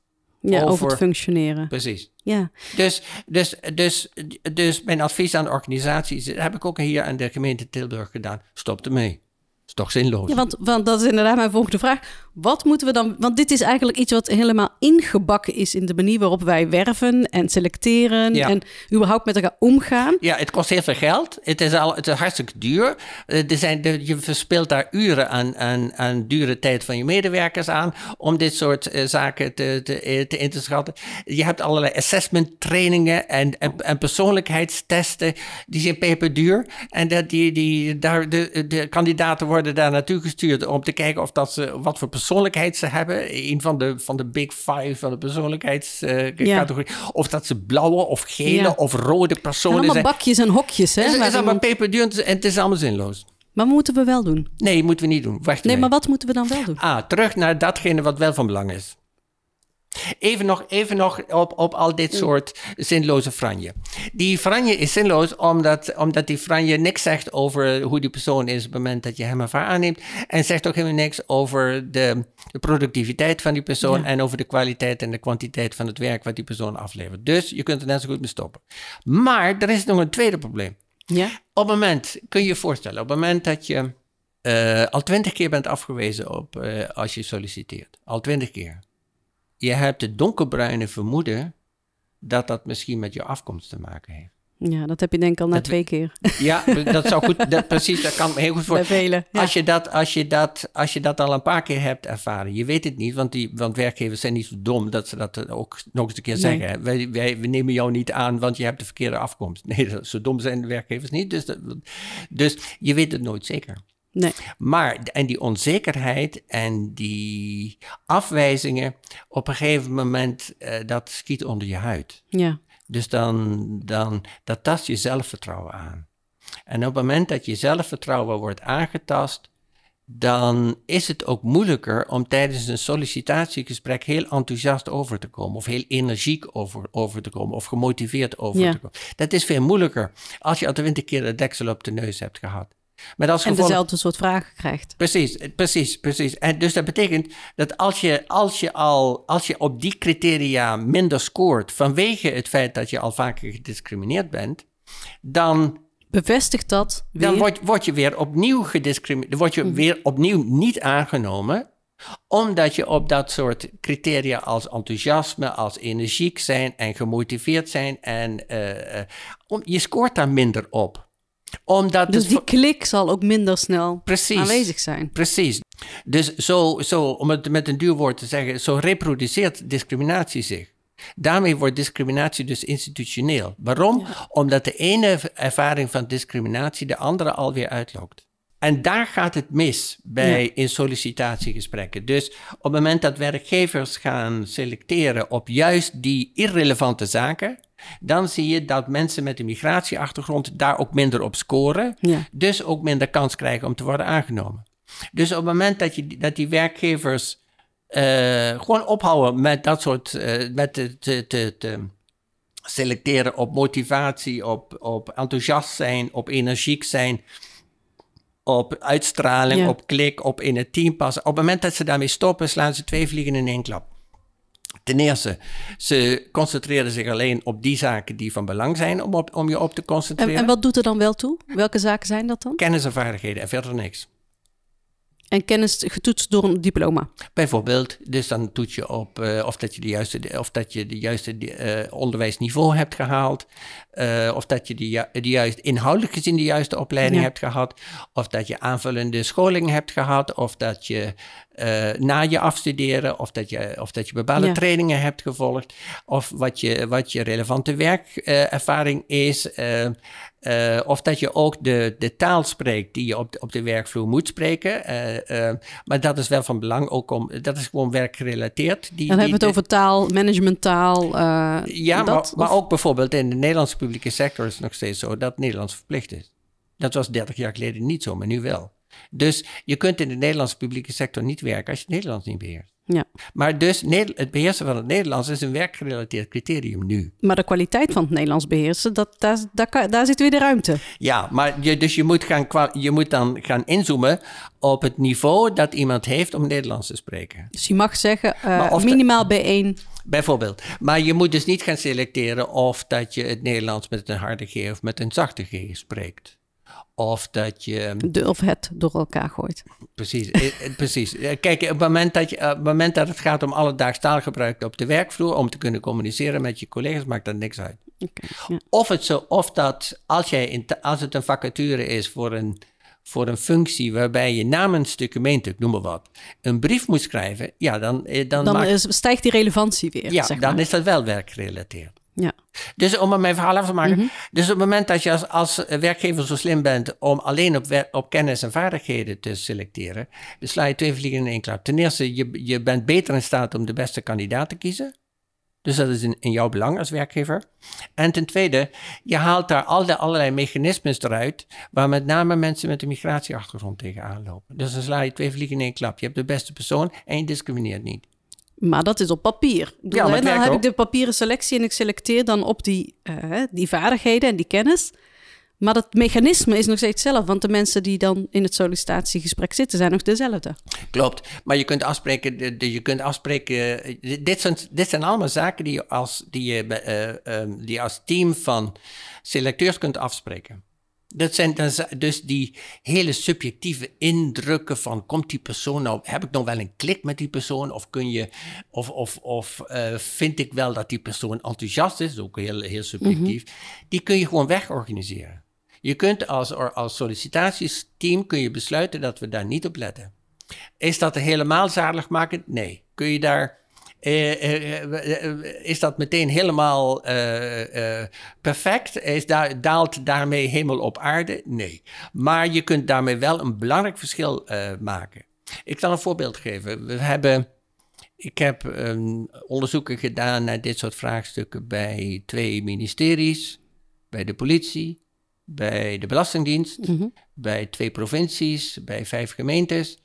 Ja, over, Over- het functioneren. Precies. Ja. Dus, dus, dus, dus mijn advies aan de organisaties, dat heb ik ook hier aan de gemeente Tilburg gedaan. Stop ermee. Is toch zinloos. Ja, want, want dat is inderdaad mijn volgende vraag. Wat moeten we dan... Want dit is eigenlijk iets wat helemaal ingebakken is... in de manier waarop wij werven en selecteren... Ja. en überhaupt met elkaar omgaan. Ja, het kost heel veel geld. Het is, al, het is hartstikke duur. Eh, Er zijn, de, je verspilt daar uren aan, aan, aan dure tijd van je medewerkers aan om dit soort eh, zaken te, te, eh, te in te schatten. Je hebt allerlei assessment trainingen en, en, en persoonlijkheidstesten. Die zijn peperduur. En dat die, die, daar, de, de kandidaten worden daar naartoe gestuurd om te kijken of dat ze, wat voor persoonlijkheid ze hebben. Een van de, van de big five van de persoonlijkheidscategorie. Of dat ze blauwe of gele Ja. of rode En personen allemaal zijn. bakjes en hokjes, hè? Het is, allemaal peperduur en het is- allemaal zinloos. Maar moeten we wel doen? Nee, moeten we niet doen. Wacht Nee, maar wat moeten we dan wel doen? Ah, terug naar datgene wat wel van belang is. Even nog, even nog op, op al dit soort zinloze franje. Die franje is zinloos omdat, omdat die franje niks zegt over hoe die persoon is op het moment dat je hem of haar aanneemt. En zegt ook helemaal niks over de, de productiviteit van die persoon Ja. en over de kwaliteit en de kwantiteit van het werk wat die persoon aflevert. Dus je kunt er net zo goed mee stoppen. Maar er is nog een tweede probleem. Ja? Op het moment, kun je je voorstellen, op het moment dat je eh, al twintig keer bent afgewezen op, eh, als je solliciteert, al twintig keer. Je hebt het donkerbruine vermoeden dat dat misschien met je afkomst te maken heeft. Ja, dat heb je denk ik al na Dat- twee keer. Ja, dat zou goed, dat, precies, dat kan heel goed voor. Bij velen. Ja. Als, je dat, als, je dat, als je dat al een paar keer hebt ervaren, je weet het niet, want, die, want werkgevers zijn niet zo dom dat ze dat ook nog eens een keer Nee. zeggen. Wij, wij, we nemen jou niet aan, want je hebt de verkeerde afkomst. Nee, zo dom zijn de werkgevers niet. Dus, dat, dus je weet het nooit zeker. Nee. Maar, en die onzekerheid en die afwijzingen, op een gegeven moment, eh, dat schiet onder je huid. Ja. Dus dan, dan dat tast je zelfvertrouwen aan. En op het moment dat je zelfvertrouwen wordt aangetast, dan is het ook moeilijker om tijdens een sollicitatiegesprek heel enthousiast over te komen, of heel energiek over, over te komen, of gemotiveerd over Ja. te komen. Dat is veel moeilijker als je al twintig keer de deksel op de neus hebt gehad. Met als En dezelfde soort vragen krijgt. Precies, precies, precies. En dus dat betekent dat als je, als je al als je op die criteria minder scoort vanwege het feit dat je al vaker gediscrimineerd bent, dan, Bevestigt dat weer? dan word, word je weer opnieuw gediscrimineerd, dan word je weer opnieuw niet aangenomen, omdat je op dat soort criteria als enthousiasme, als energiek zijn en gemotiveerd zijn en om, je scoort daar minder op. Omdat dus die klik zal ook minder snel Precies. aanwezig zijn. Precies. Dus zo, zo, om het met een duur woord te zeggen, zo reproduceert discriminatie zich. Daarmee wordt discriminatie dus institutioneel. Waarom? Omdat de ene ervaring van discriminatie de andere alweer uitlokt. En daar gaat het mis bij Ja. in sollicitatiegesprekken. Dus op het moment dat werkgevers gaan selecteren op juist die irrelevante zaken, dan zie je dat mensen met een migratieachtergrond daar ook minder op scoren, Ja. dus ook minder kans krijgen om te worden aangenomen. Dus op het moment dat, je, dat die werkgevers eh, gewoon ophouden met dat soort, eh, met te, te, te, te selecteren op motivatie, op, op enthousiast zijn, op energiek zijn, op uitstraling, Ja. op klik, op in het team passen. Op het moment dat ze daarmee stoppen, slaan ze twee vliegen in één klap. Ten eerste, ze concentreren zich alleen op die zaken die van belang zijn om, op, om je op te concentreren. En, en wat doet er dan wel toe? Welke zaken zijn dat dan? Kennis en vaardigheden en verder niks. En kennis getoetst door een diploma. Bijvoorbeeld, dus dan toets je op uh, of dat je de juiste, of dat je de juiste uh, onderwijsniveau hebt gehaald, uh, of dat je de, de juist inhoudelijk gezien de juiste opleiding ja. hebt gehad, of dat je aanvullende scholing hebt gehad, of dat je na je afstuderen, of dat je, of dat je bepaalde ja. trainingen hebt gevolgd, of wat je, wat je relevante werkervaring is. Uh, of dat je ook de, de taal spreekt die je op de, op de werkvloer moet spreken. Uh, uh, maar dat is wel van belang ook om, dat is gewoon werkgerelateerd. Die, Dan hebben we het over taal, managementtaal. ja, dat, maar, maar, ook bijvoorbeeld in de Nederlandse publieke sector is het nog steeds zo dat Nederlands verplicht is. Dat was 30 jaar geleden niet zo, maar nu wel. Dus je kunt in de Nederlandse publieke sector niet werken als je het Nederlands niet beheerst. Ja. Maar dus het beheersen van het Nederlands is een werkgerelateerd criterium nu. Maar de kwaliteit van het Nederlands beheersen, dat, daar, daar, daar zit weer de ruimte. Ja, maar je, dus je moet, gaan, je moet dan gaan inzoomen op het niveau dat iemand heeft om Nederlands te spreken. Dus je mag zeggen uh, minimaal B1. Bijvoorbeeld. Maar je moet dus niet gaan selecteren of dat je het Nederlands met een harde G of met een zachte G spreekt. Of dat je. De of het door elkaar gooit. Precies, eh, eh, precies. Eh, kijk, op het, moment dat je, op het moment dat het gaat om alledaags taalgebruik op de werkvloer, om te kunnen communiceren met je collega's, maakt dat niks uit. Okay, ja. Of, het zo, of dat als, jij in, als het een vacature is voor een, voor een functie waarbij je namens de gemeente, ik noem maar wat, een brief moet schrijven, ja, dan. Dan, dan stijgt die relevantie weer. Ja, zeg maar. dan is dat wel werkgerelateerd. Ja. Dus om mijn verhaal af te maken. Mhm. Dus op het moment dat je als, als werkgever zo slim bent om alleen op, op kennis en vaardigheden te selecteren, dan sla je twee vliegen in één klap. Ten eerste, je, je bent beter in staat om de beste kandidaat te kiezen. Dus dat is in, in jouw belang als werkgever. En ten tweede, je haalt daar al de, allerlei mechanismes eruit, waar met name mensen met een migratieachtergrond tegenaan lopen. Dus dan sla je twee vliegen in één klap. Je hebt de beste persoon en je discrimineert niet. Maar dat is op papier. Bedoel, ja, hè, dan heb ik de papieren selectie en ik selecteer dan op die, uh, die vaardigheden en die kennis. Maar dat mechanisme is nog steeds hetzelfde, want de mensen die dan in het sollicitatiegesprek zitten zijn nog dezelfde. Klopt, maar je kunt afspreken, je kunt afspreken dit, zijn, dit zijn allemaal zaken die je als, die je, uh, uh, die als team van selecteurs kunt afspreken. Dat zijn dus die hele subjectieve indrukken van komt die persoon nou, heb ik nog wel een klik met die persoon of kun je, of, of, of uh, vind ik wel dat die persoon enthousiast is, ook heel, heel subjectief, mm -hmm. die kun je gewoon wegorganiseren. Je kunt als, als sollicitatiesteam kun je besluiten dat we daar niet op letten. Is dat helemaal zaligmakend? Nee. Kun je daar is dat meteen helemaal perfect? Is daar, daalt daarmee hemel op aarde? Nee. Maar je kunt daarmee wel een belangrijk verschil maken. Ik zal een voorbeeld geven. We hebben, ik heb um, onderzoeken gedaan naar dit soort vraagstukken bij twee ministeries, bij de politie, bij de Belastingdienst, mm -hmm. bij twee provincies, bij vijf gemeentes,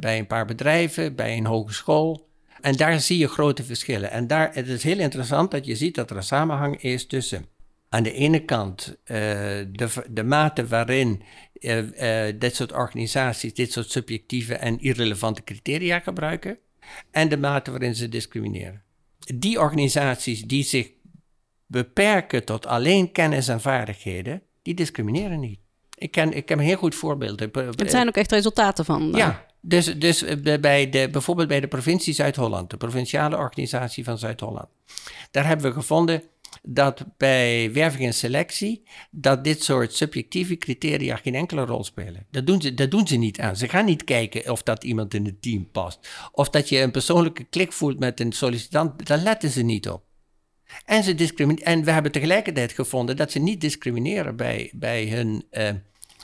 bij een paar bedrijven, bij een hogeschool. En daar zie je grote verschillen. En daar, het is heel interessant dat je ziet dat er een samenhang is tussen aan de ene kant uh, de, de mate waarin uh, uh, dit soort organisaties dit soort subjectieve en irrelevante criteria gebruiken en de mate waarin ze discrimineren. Die organisaties die zich beperken tot alleen kennis en vaardigheden, die discrimineren niet. Ik ken, ik ken een heel goed voorbeeld. Het zijn ook echt resultaten van. Ja, dus, dus eh, bij de, bijvoorbeeld bij de provincie Zuid-Holland, de provinciale organisatie van Zuid-Holland. Daar hebben we gevonden dat bij werving en selectie, dat dit soort subjectieve criteria geen enkele rol spelen. Dat doen, ze, dat doen ze niet aan. Ze gaan niet kijken of dat iemand in het team past. Of dat je een persoonlijke klik voelt met een sollicitant, daar letten ze niet op. En, ze en we hebben tegelijkertijd gevonden dat ze niet discrimineren bij, bij hun... Uh,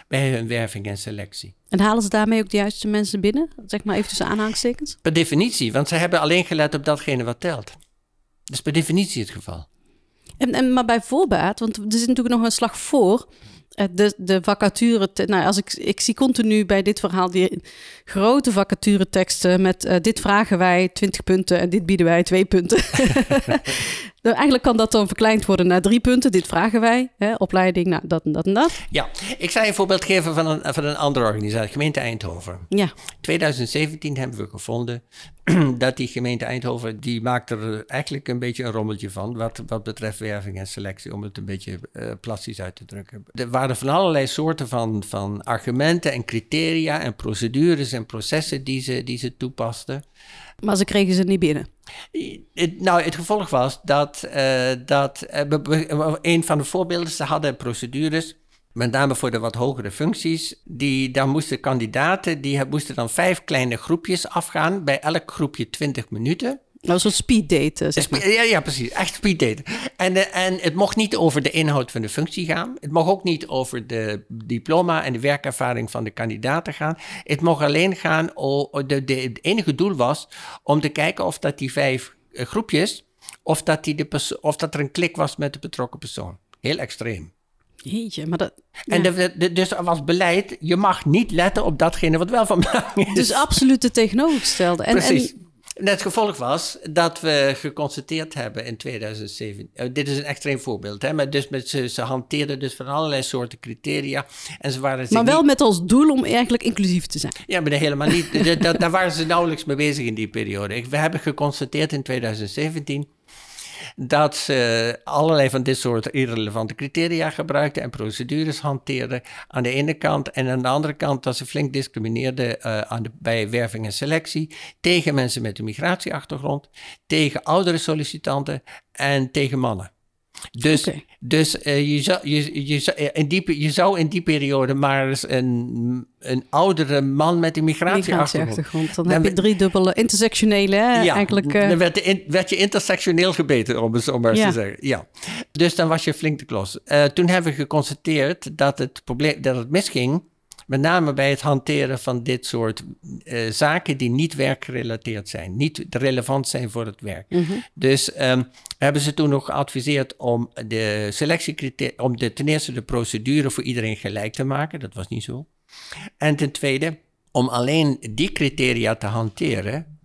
bij hun werving en selectie. En halen ze daarmee ook de juiste mensen binnen? Zeg maar even tussen aanhalingstekens. Per definitie, want ze hebben alleen gelet op datgene wat telt. Dat is per definitie het geval. En, en, maar bij voorbaat, want er zit natuurlijk nog een slag voor. Eh, de, de vacature, nou, als ik, ik zie continu bij dit verhaal die grote vacature teksten met uh, dit vragen wij 20 punten en dit bieden wij 2 punten. Nou, Eigenlijk kan dat dan verkleind worden naar drie punten. Dit vragen wij. Hè? Opleiding, nou, dat en dat en dat. Ja, ik zal je een voorbeeld geven van een, van een andere organisatie, gemeente Eindhoven. Ja, 2017 hebben we gevonden dat die gemeente Eindhoven, die maakt er eigenlijk een beetje een rommeltje van, wat, wat betreft werving en selectie, om het een beetje eh plastisch uit te drukken. Er waren van allerlei soorten van, van argumenten en criteria en procedures en processen die ze, die ze toepasten. Maar ze kregen ze niet binnen. Nou, het gevolg was dat, eh, dat eh, een van de voorbeelden, ze hadden procedures, met name voor de wat hogere functies, die, daar moesten kandidaten, die moesten dan vijf kleine groepjes afgaan, bij elk groepje 20 minuten. Nou, een date, zeg maar. Ja, ja, precies. Echt speed daten. En, eh, en het mocht niet over de inhoud van de functie gaan. Het mocht ook niet over de diploma en de werkervaring van de kandidaten gaan. Het mocht alleen gaan, o, o- de, de, het enige doel was om te kijken of dat die vijf eh, groepjes, of dat, die de of dat er een klik was met de betrokken persoon. Heel extreem. Jeetje, maar dat... En de, de- dus er was beleid, je mag niet letten op datgene wat wel van belang is. Dus absoluut het tegenovergestelde. En, Precies. En, En het gevolg was dat we geconstateerd hebben in 2007. eh, dit is een extreem voorbeeld, hè, maar dus met, ze, ze hanteerden dus van allerlei soorten criteria. En ze waren maar wel niet- met als doel om eigenlijk inclusief te zijn. Ja, maar helemaal niet. Da- da- daar waren ze nauwelijks mee bezig in die periode. We hebben geconstateerd in 2017 dat ze allerlei van dit soort irrelevante criteria gebruikten en procedures hanteerden aan de ene kant. En aan de andere kant dat ze flink discrimineerden eh, aan bij werving en selectie tegen mensen met een migratieachtergrond, tegen oudere sollicitanten en tegen mannen. Dus, dus eh, je, zou, je, je, eh, in die, je zou in die periode maar eens een, een oudere man met een migratieachtergrond Migratieachtergrond. Dan Dan heb je drie dubbele intersectionele, hè? ja, eigenlijk... eh, dan werd, de in- werd je intersectioneel gebeten, om het zo maar Ja. te zeggen. Ja. Dus dan was je flink de klos. Toen hebben we geconstateerd dat het, probleem, dat het misging, met name bij het hanteren van dit soort eh, zaken die niet werkgerelateerd zijn, niet relevant zijn voor het werk. mhm. Dus ehm, hebben ze toen nog geadviseerd om de selectiecriteria, om de, ten eerste de procedure voor iedereen gelijk te maken. Dat was niet zo. En ten tweede, om alleen die criteria te hanteren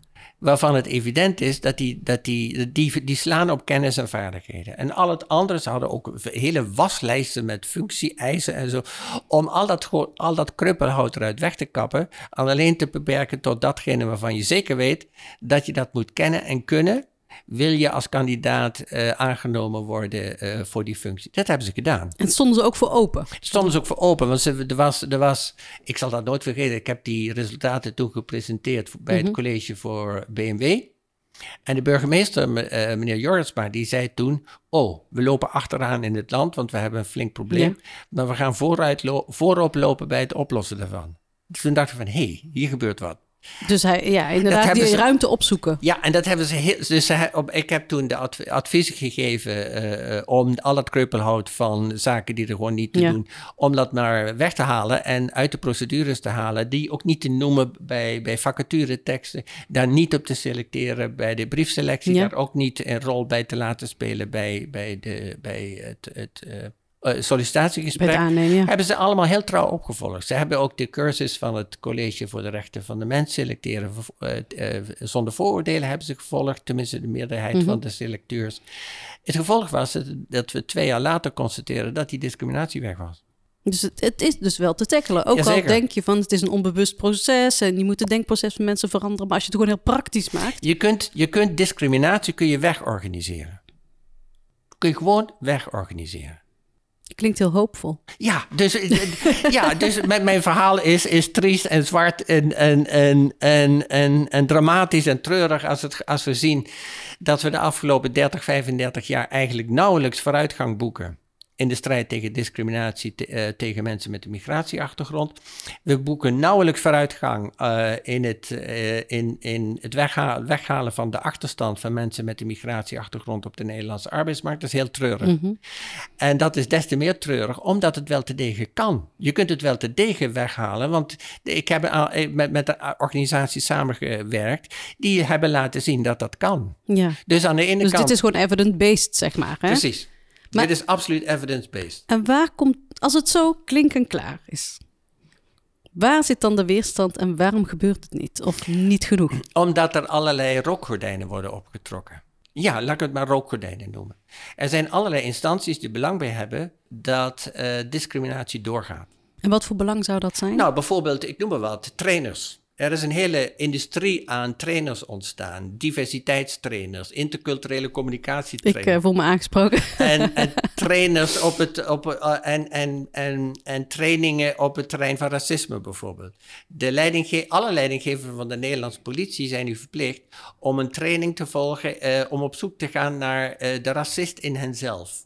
waarvan het evident is dat die, dat die, die, slaan op kennis en vaardigheden. En al het andere, ze hadden ook hele waslijsten met functie-eisen en zo, om al dat, al dat kruppelhout eruit weg te kappen en alleen te beperken tot datgene waarvan je zeker weet dat je dat moet kennen en kunnen, wil je als kandidaat eh, aangenomen worden eh, voor die functie. Dat hebben ze gedaan. En stonden ze ook voor open. Stonden ze ook voor open, want ze, er, was, er was, ik zal dat nooit vergeten, ik heb die resultaten toen gepresenteerd bij het college voor BMW. En de burgemeester, me- eh, meneer Jorisma, die zei toen, oh, we lopen achteraan in het land, want we hebben een flink probleem, maar we gaan vooruit lo- voorop lopen bij het oplossen daarvan. Dus toen dachten we van, hé, hey, hier gebeurt wat. Dus hij, ja, inderdaad, die ze- ruimte opzoeken. Ja, en dat hebben ze heel. Dus ze, op, ik heb toen de adv- adviezen gegeven eh, om al het kreupelhout van zaken die er gewoon niet te Ja. doen, om dat maar weg te halen en uit de procedures te halen, die ook niet te noemen bij, bij vacatureteksten, daar niet op te selecteren bij de briefselectie, Ja. daar ook niet een rol bij te laten spelen bij, bij, de, bij het, het eh, eh, sollicitatiegesprek. Aannemen, ja. Hebben ze allemaal heel trouw opgevolgd. Ze hebben ook de cursus van het College voor de Rechten van de Mens selecteren eh, eh, zonder vooroordelen hebben ze gevolgd, tenminste de meerderheid Mhm. van de selecteurs. Het gevolg was dat, we twee jaar later constateren dat die discriminatie weg was. Dus het, het is dus wel te tackelen. Ook al denk je van het is een onbewust proces en je moet het denkproces van mensen veranderen. Maar als je het gewoon heel praktisch maakt. Je kunt, je kunt discriminatie kun je wegorganiseren. Kun je gewoon wegorganiseren. Klinkt heel hoopvol. Ja, dus, ja, dus mijn, mijn verhaal is, is triest en zwart en, en, en, en, en, en dramatisch en treurig als, het, als we zien dat we de afgelopen 30, 35 jaar eigenlijk nauwelijks vooruitgang boeken in de strijd tegen discriminatie te- eh, tegen mensen met een migratieachtergrond. We boeken nauwelijks vooruitgang eh, in het, eh, in, in het wegha- weghalen van de achterstand van mensen met een migratieachtergrond op de Nederlandse arbeidsmarkt. Dat is heel treurig. En dat is des te meer treurig, omdat het wel te degen kan. Je kunt het wel te degen weghalen, want ik heb met, met de organisatie samengewerkt, die hebben laten zien dat dat kan. Ja. Dus aan de ene Dus kant... dit is gewoon evidence-based, zeg maar. Hè? Precies. Maar- Dit is absoluut evidence-based. En waar komt, als het zo klinken klaar is, waar zit dan de weerstand en waarom gebeurt het niet? Of niet genoeg? Omdat er allerlei rokgordijnen worden opgetrokken. Ja, laat ik het maar rookgordijnen noemen. Er zijn allerlei instanties die belang bij hebben dat uh, discriminatie doorgaat. En wat voor belang zou dat zijn? Nou, bijvoorbeeld, ik noem maar wat, trainers. Er is een hele industrie aan trainers ontstaan. Diversiteitstrainers, interculturele communicatietrainers. Ik uh, voel me aangesproken. En, en trainers op het, op, uh, en, en, en, en trainingen op het terrein van racisme bijvoorbeeld. De leidingge alle leidinggevers van de Nederlandse politie zijn nu verplicht om een training te volgen, uh, om op zoek te gaan naar de racist in henzelf.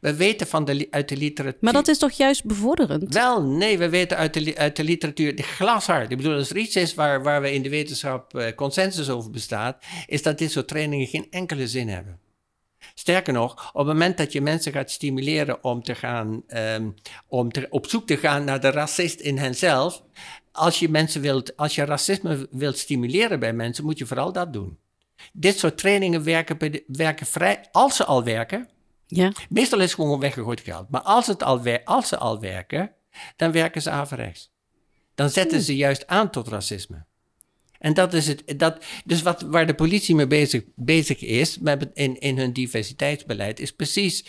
We weten van de, uit de literatuur. Maar dat is toch juist bevorderend? Wel, nee, we weten uit de, uit de literatuur, de glashard. Ik bedoel, als er iets is waar, waar we in de wetenschap uh, consensus over bestaat, is dat dit soort trainingen geen enkele zin hebben. Sterker nog, op het moment dat je mensen gaat stimuleren om, te gaan, um, om te, op zoek te gaan naar de racist in henzelf, als je, mensen wilt, als je racisme wilt stimuleren bij mensen, moet je vooral dat doen. Dit soort trainingen werken, werken vrij, als ze al werken, ja. Meestal is het gewoon weggegooid geld. Maar als, het al als ze al werken, dan werken ze averechts. Dan zetten ze juist aan tot racisme. En dat is het. Dat, dus wat, waar de politie mee bezig, bezig is met, in, in hun diversiteitsbeleid, is precies,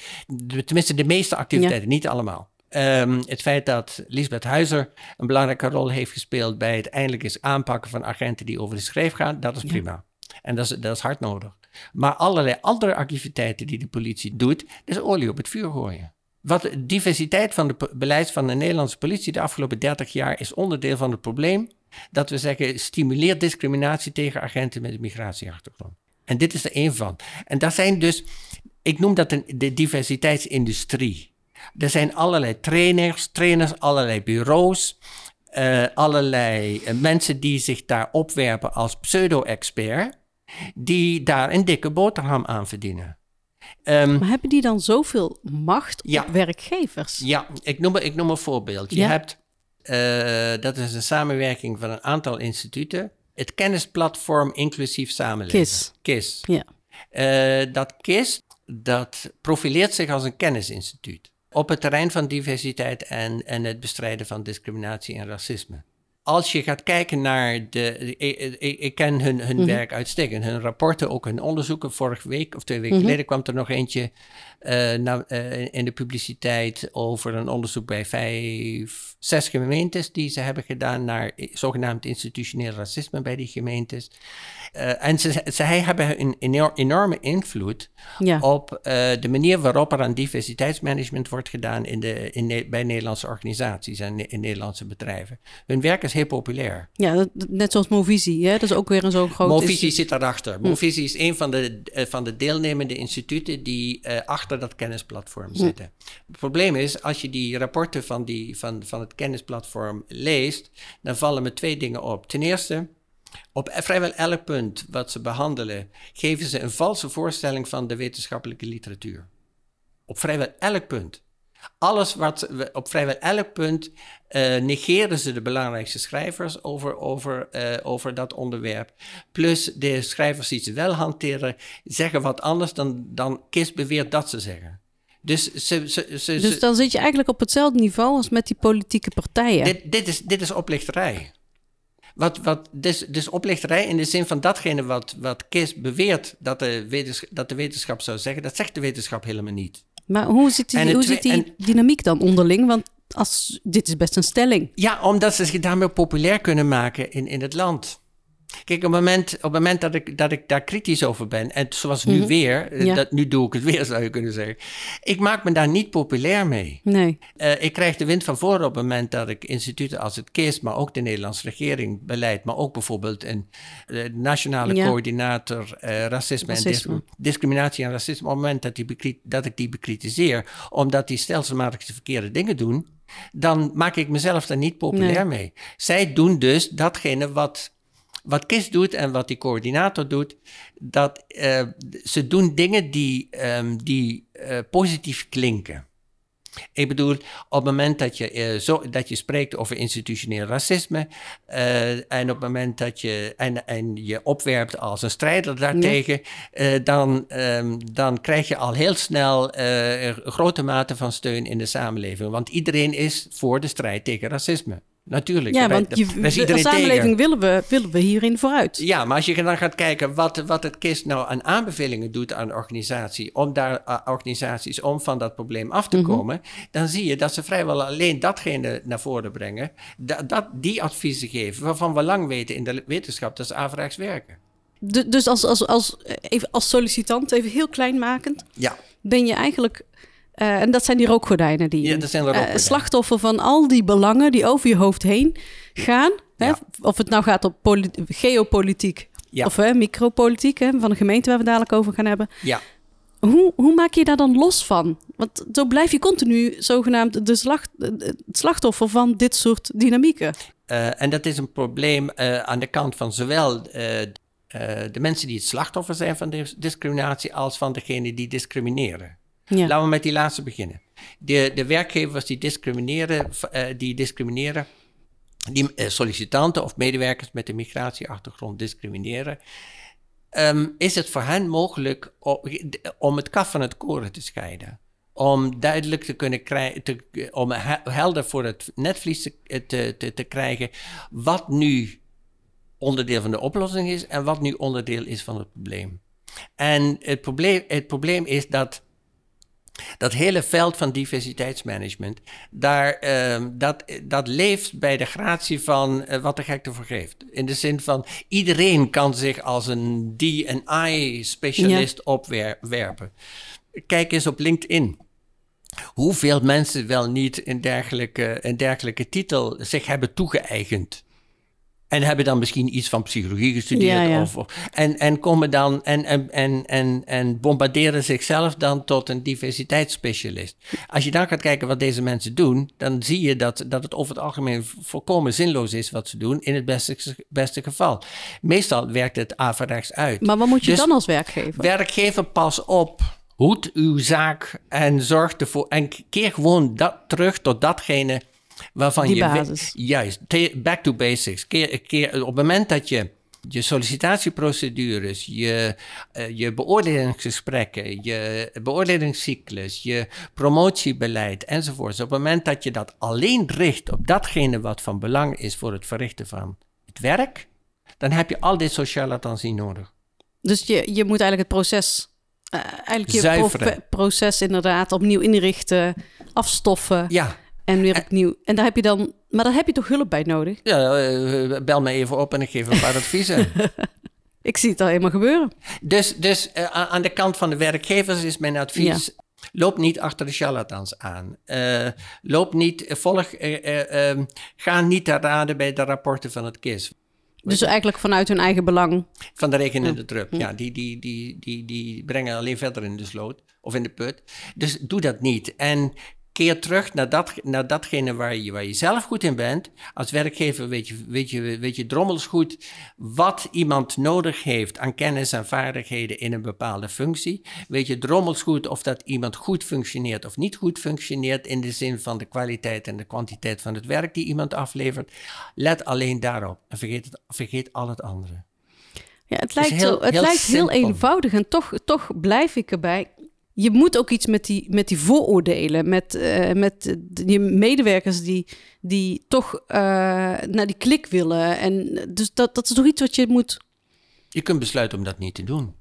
tenminste de meeste activiteiten, niet allemaal. Um, het feit dat Lisbeth Huizer een belangrijke rol heeft gespeeld bij het eindelijk eens aanpakken van agenten die over de schreef gaan, dat is prima. En dat is, dat is hard nodig. Maar allerlei andere activiteiten die de politie doet, is olie op het vuur gooien. Wat de diversiteit van het beleid van de Nederlandse politie de afgelopen 30 jaar is onderdeel van het probleem dat we zeggen stimuleert discriminatie tegen agenten met een migratieachtergrond. En dit is er één van. En dat zijn dus, ik noem dat de diversiteitsindustrie. Er zijn allerlei trainers, trainers, allerlei bureaus, uh, allerlei uh, mensen die zich daar opwerpen als pseudo-expert die daar een dikke boterham aan verdienen. Um, maar hebben die dan zoveel macht ja, op werkgevers? Ja, ik noem, ik noem een voorbeeld. Je ja. hebt, uh, dat is een samenwerking van een aantal instituten. Het kennisplatform Inclusief Samenleving. KIS. KIS. Ja. Uh, dat KIS, dat profileert zich als een kennisinstituut. Op het terrein van diversiteit en, en het bestrijden van discriminatie en racisme als je gaat kijken naar de. Ik, ik, ken hun, hun mm -hmm. werk uitstekend. Hun rapporten, ook hun onderzoeken. Vorige week of twee weken mm -hmm. geleden kwam er nog eentje uh, nou, uh, in de publiciteit over een onderzoek bij vijf, zes gemeentes die ze hebben gedaan naar zogenaamd institutioneel racisme bij die gemeentes. Uh, en ze, zij hebben een enorme invloed ja. op de manier waarop er aan diversiteitsmanagement wordt gedaan in de, in, bij Nederlandse organisaties en in Nederlandse bedrijven. Hun werk is heel populair. Ja, dat, net zoals Movisie, hè? dat is ook weer een zo'n groot... Movisie zit daarachter. Hm. Movisie is een van de, van de deelnemende instituten die achter dat kennisplatform zitten. Het probleem is, als je die rapporten van, die, van, van het kennisplatform leest, dan vallen me twee dingen op. Ten eerste, op vrijwel elk punt wat ze behandelen, geven ze een valse voorstelling van de wetenschappelijke literatuur. Op vrijwel elk punt. Alles wat op vrijwel elk punt uh, negeren ze de belangrijkste schrijvers over, over, uh, over dat onderwerp. Plus de schrijvers die ze wel hanteren, zeggen wat anders dan, dan KIS beweert dat ze zeggen. Dus, ze, ze, ze, dus dan zit je eigenlijk op hetzelfde niveau als met die politieke partijen. Dit, dit, is, dit is oplichterij. Wat, wat, dus, dus oplichterij in de zin van datgene wat, wat KIS beweert dat de, dat de wetenschap zou zeggen, dat zegt de wetenschap helemaal niet. Maar hoe zit die, hoe zit die dynamiek dan onderling? Want als, dit is best een stelling. Ja, omdat ze zich daarmee populair kunnen maken in, in het land. Kijk, op het moment, op het moment dat, ik, dat ik daar kritisch over ben, en zoals nu mhm. weer, eh, dat, nu doe ik het weer, zou je kunnen zeggen. Ik maak me daar niet populair mee. Nee. Uh, ik krijg de wind van voren op het moment dat ik instituten als het KIS, maar ook de Nederlandse regering, beleid, maar ook bijvoorbeeld een uh, nationale coördinator uh, racisme, racisme, en discriminatie en racisme, op het moment dat, die dat ik die bekritiseer, omdat die stelselmatig de verkeerde dingen doen, dan maak ik mezelf daar niet populair nee. mee. Zij doen dus datgene wat wat KIS doet en wat die coördinator doet, dat uh, ze doen dingen die, um, die uh, positief klinken. Ik bedoel, op het moment dat je, uh, zo, dat je spreekt over institutioneel racisme en op het moment dat je en, en je opwerpt als een strijder daartegen, nee. dan, um, dan krijg je al heel snel een grote mate van steun in de samenleving. Want iedereen is voor de strijd tegen racisme. Natuurlijk. Ja, want je, de, samenleving tegen. willen we, willen we hierin vooruit. Ja, maar als je dan gaat kijken wat, wat het KIST nou aan aanbevelingen doet aan organisatie, om daar organisaties om van dat probleem af te komen, dan zie je dat ze vrijwel alleen datgene naar voren brengen, dat, dat die adviezen geven, waarvan we lang weten in de wetenschap dat ze averechts werken. Du- dus als, als, als, even als sollicitant, even heel kleinmakend, Ja, ben je eigenlijk... eh, en dat zijn die rookgordijnen die Ja, dat zijn eh, slachtoffer van al die belangen die over je hoofd heen gaan. Hè? Of het nou gaat op poli- geopolitiek Ja. of hè, micropolitiek hè, van de gemeente waar we het dadelijk over gaan hebben. ja. Hoe, hoe maak je daar dan los van? Want zo blijf je continu zogenaamd de slacht, het slachtoffer van dit soort dynamieken. Eh, en dat is een probleem aan de kant van zowel de mensen die het slachtoffer zijn van dis- discriminatie, als van degenen die discrimineren. Laten we met die laatste beginnen. De, de werkgevers die discrimineren, eh, die discrimineren, die eh, sollicitanten of medewerkers met een migratieachtergrond discrimineren, ehm, is het voor hen mogelijk o- om het kaf van het koren te scheiden. Om duidelijk te kunnen krijgen, om he- helder voor het netvlies te, te, te, te krijgen wat nu onderdeel van de oplossing is en wat nu onderdeel is van het probleem. En het probleem, het probleem is dat dat hele veld van diversiteitsmanagement, daar, ehm, dat, dat leeft bij de gratie van eh, wat de gek ervoor geeft. In de zin van iedereen kan zich als een D&I-specialist opwerpen. Kijk eens op LinkedIn. Hoeveel mensen wel niet een dergelijke, een dergelijke titel zich hebben toegeëigend. En hebben dan misschien iets van psychologie gestudeerd. Ja, ja. Of, of- en, en komen dan en, en, en, en, en bombarderen zichzelf dan tot een diversiteitsspecialist. Als je dan gaat kijken wat deze mensen doen, dan zie je dat, dat het over het algemeen volkomen zinloos is wat ze doen, in het beste, beste geval. Meestal werkt het averechts uit. Maar wat moet je Dus- dan als werkgever? Werkgever, pas op. Hoed uw zaak en zorg ervoor. En keer gewoon dat terug tot datgene waarvan Die je. basis. Juist, back to basics. Keer, keer, op het moment dat je je sollicitatieprocedures, je, eh, je beoordelingsgesprekken, je beoordelingscyclus, je promotiebeleid enzovoort. Op het moment dat je dat alleen richt op datgene wat van belang is voor het verrichten van het werk, dan heb je al dit sociale niet nodig. Dus je, je moet eigenlijk het proces, eh, eigenlijk je proces inderdaad opnieuw inrichten, afstoffen Ja, en weer opnieuw. En daar heb je dan, maar daar heb je toch hulp bij nodig? Ja, eh, bel me even op en ik geef een paar adviezen. Ik zie het al helemaal gebeuren. Dus, dus eh, aan de kant van de werkgevers is mijn advies... Loop niet achter de charlatans aan. Eh, loop niet, volg, eh, eh, ehm, ga niet te raden bij de rapporten van het KIS. Dus eigenlijk vanuit hun eigen belang. Van de regen in de drup. Ja, die, die, die, die, die brengen alleen verder in de sloot of in de put. Dus doe dat niet. En keer terug naar, dat, naar datgene waar je, waar je zelf goed in bent. Als werkgever weet je, weet, je, weet je drommels goed wat iemand nodig heeft aan kennis en vaardigheden in een bepaalde functie. Weet je drommels goed of dat iemand goed functioneert of niet goed functioneert in de zin van de kwaliteit en de kwantiteit van het werk die iemand aflevert. Let alleen daarop en vergeet, het, vergeet al het andere. Ja, het lijkt, heel- het heel lijkt heel eenvoudig en toch, toch blijf ik erbij. Je moet ook iets met die, met die vooroordelen, met, eh, met die medewerkers die, die toch eh, naar die klik willen. En dus dat, dat is toch iets wat je moet. Je kunt besluiten om dat niet te doen.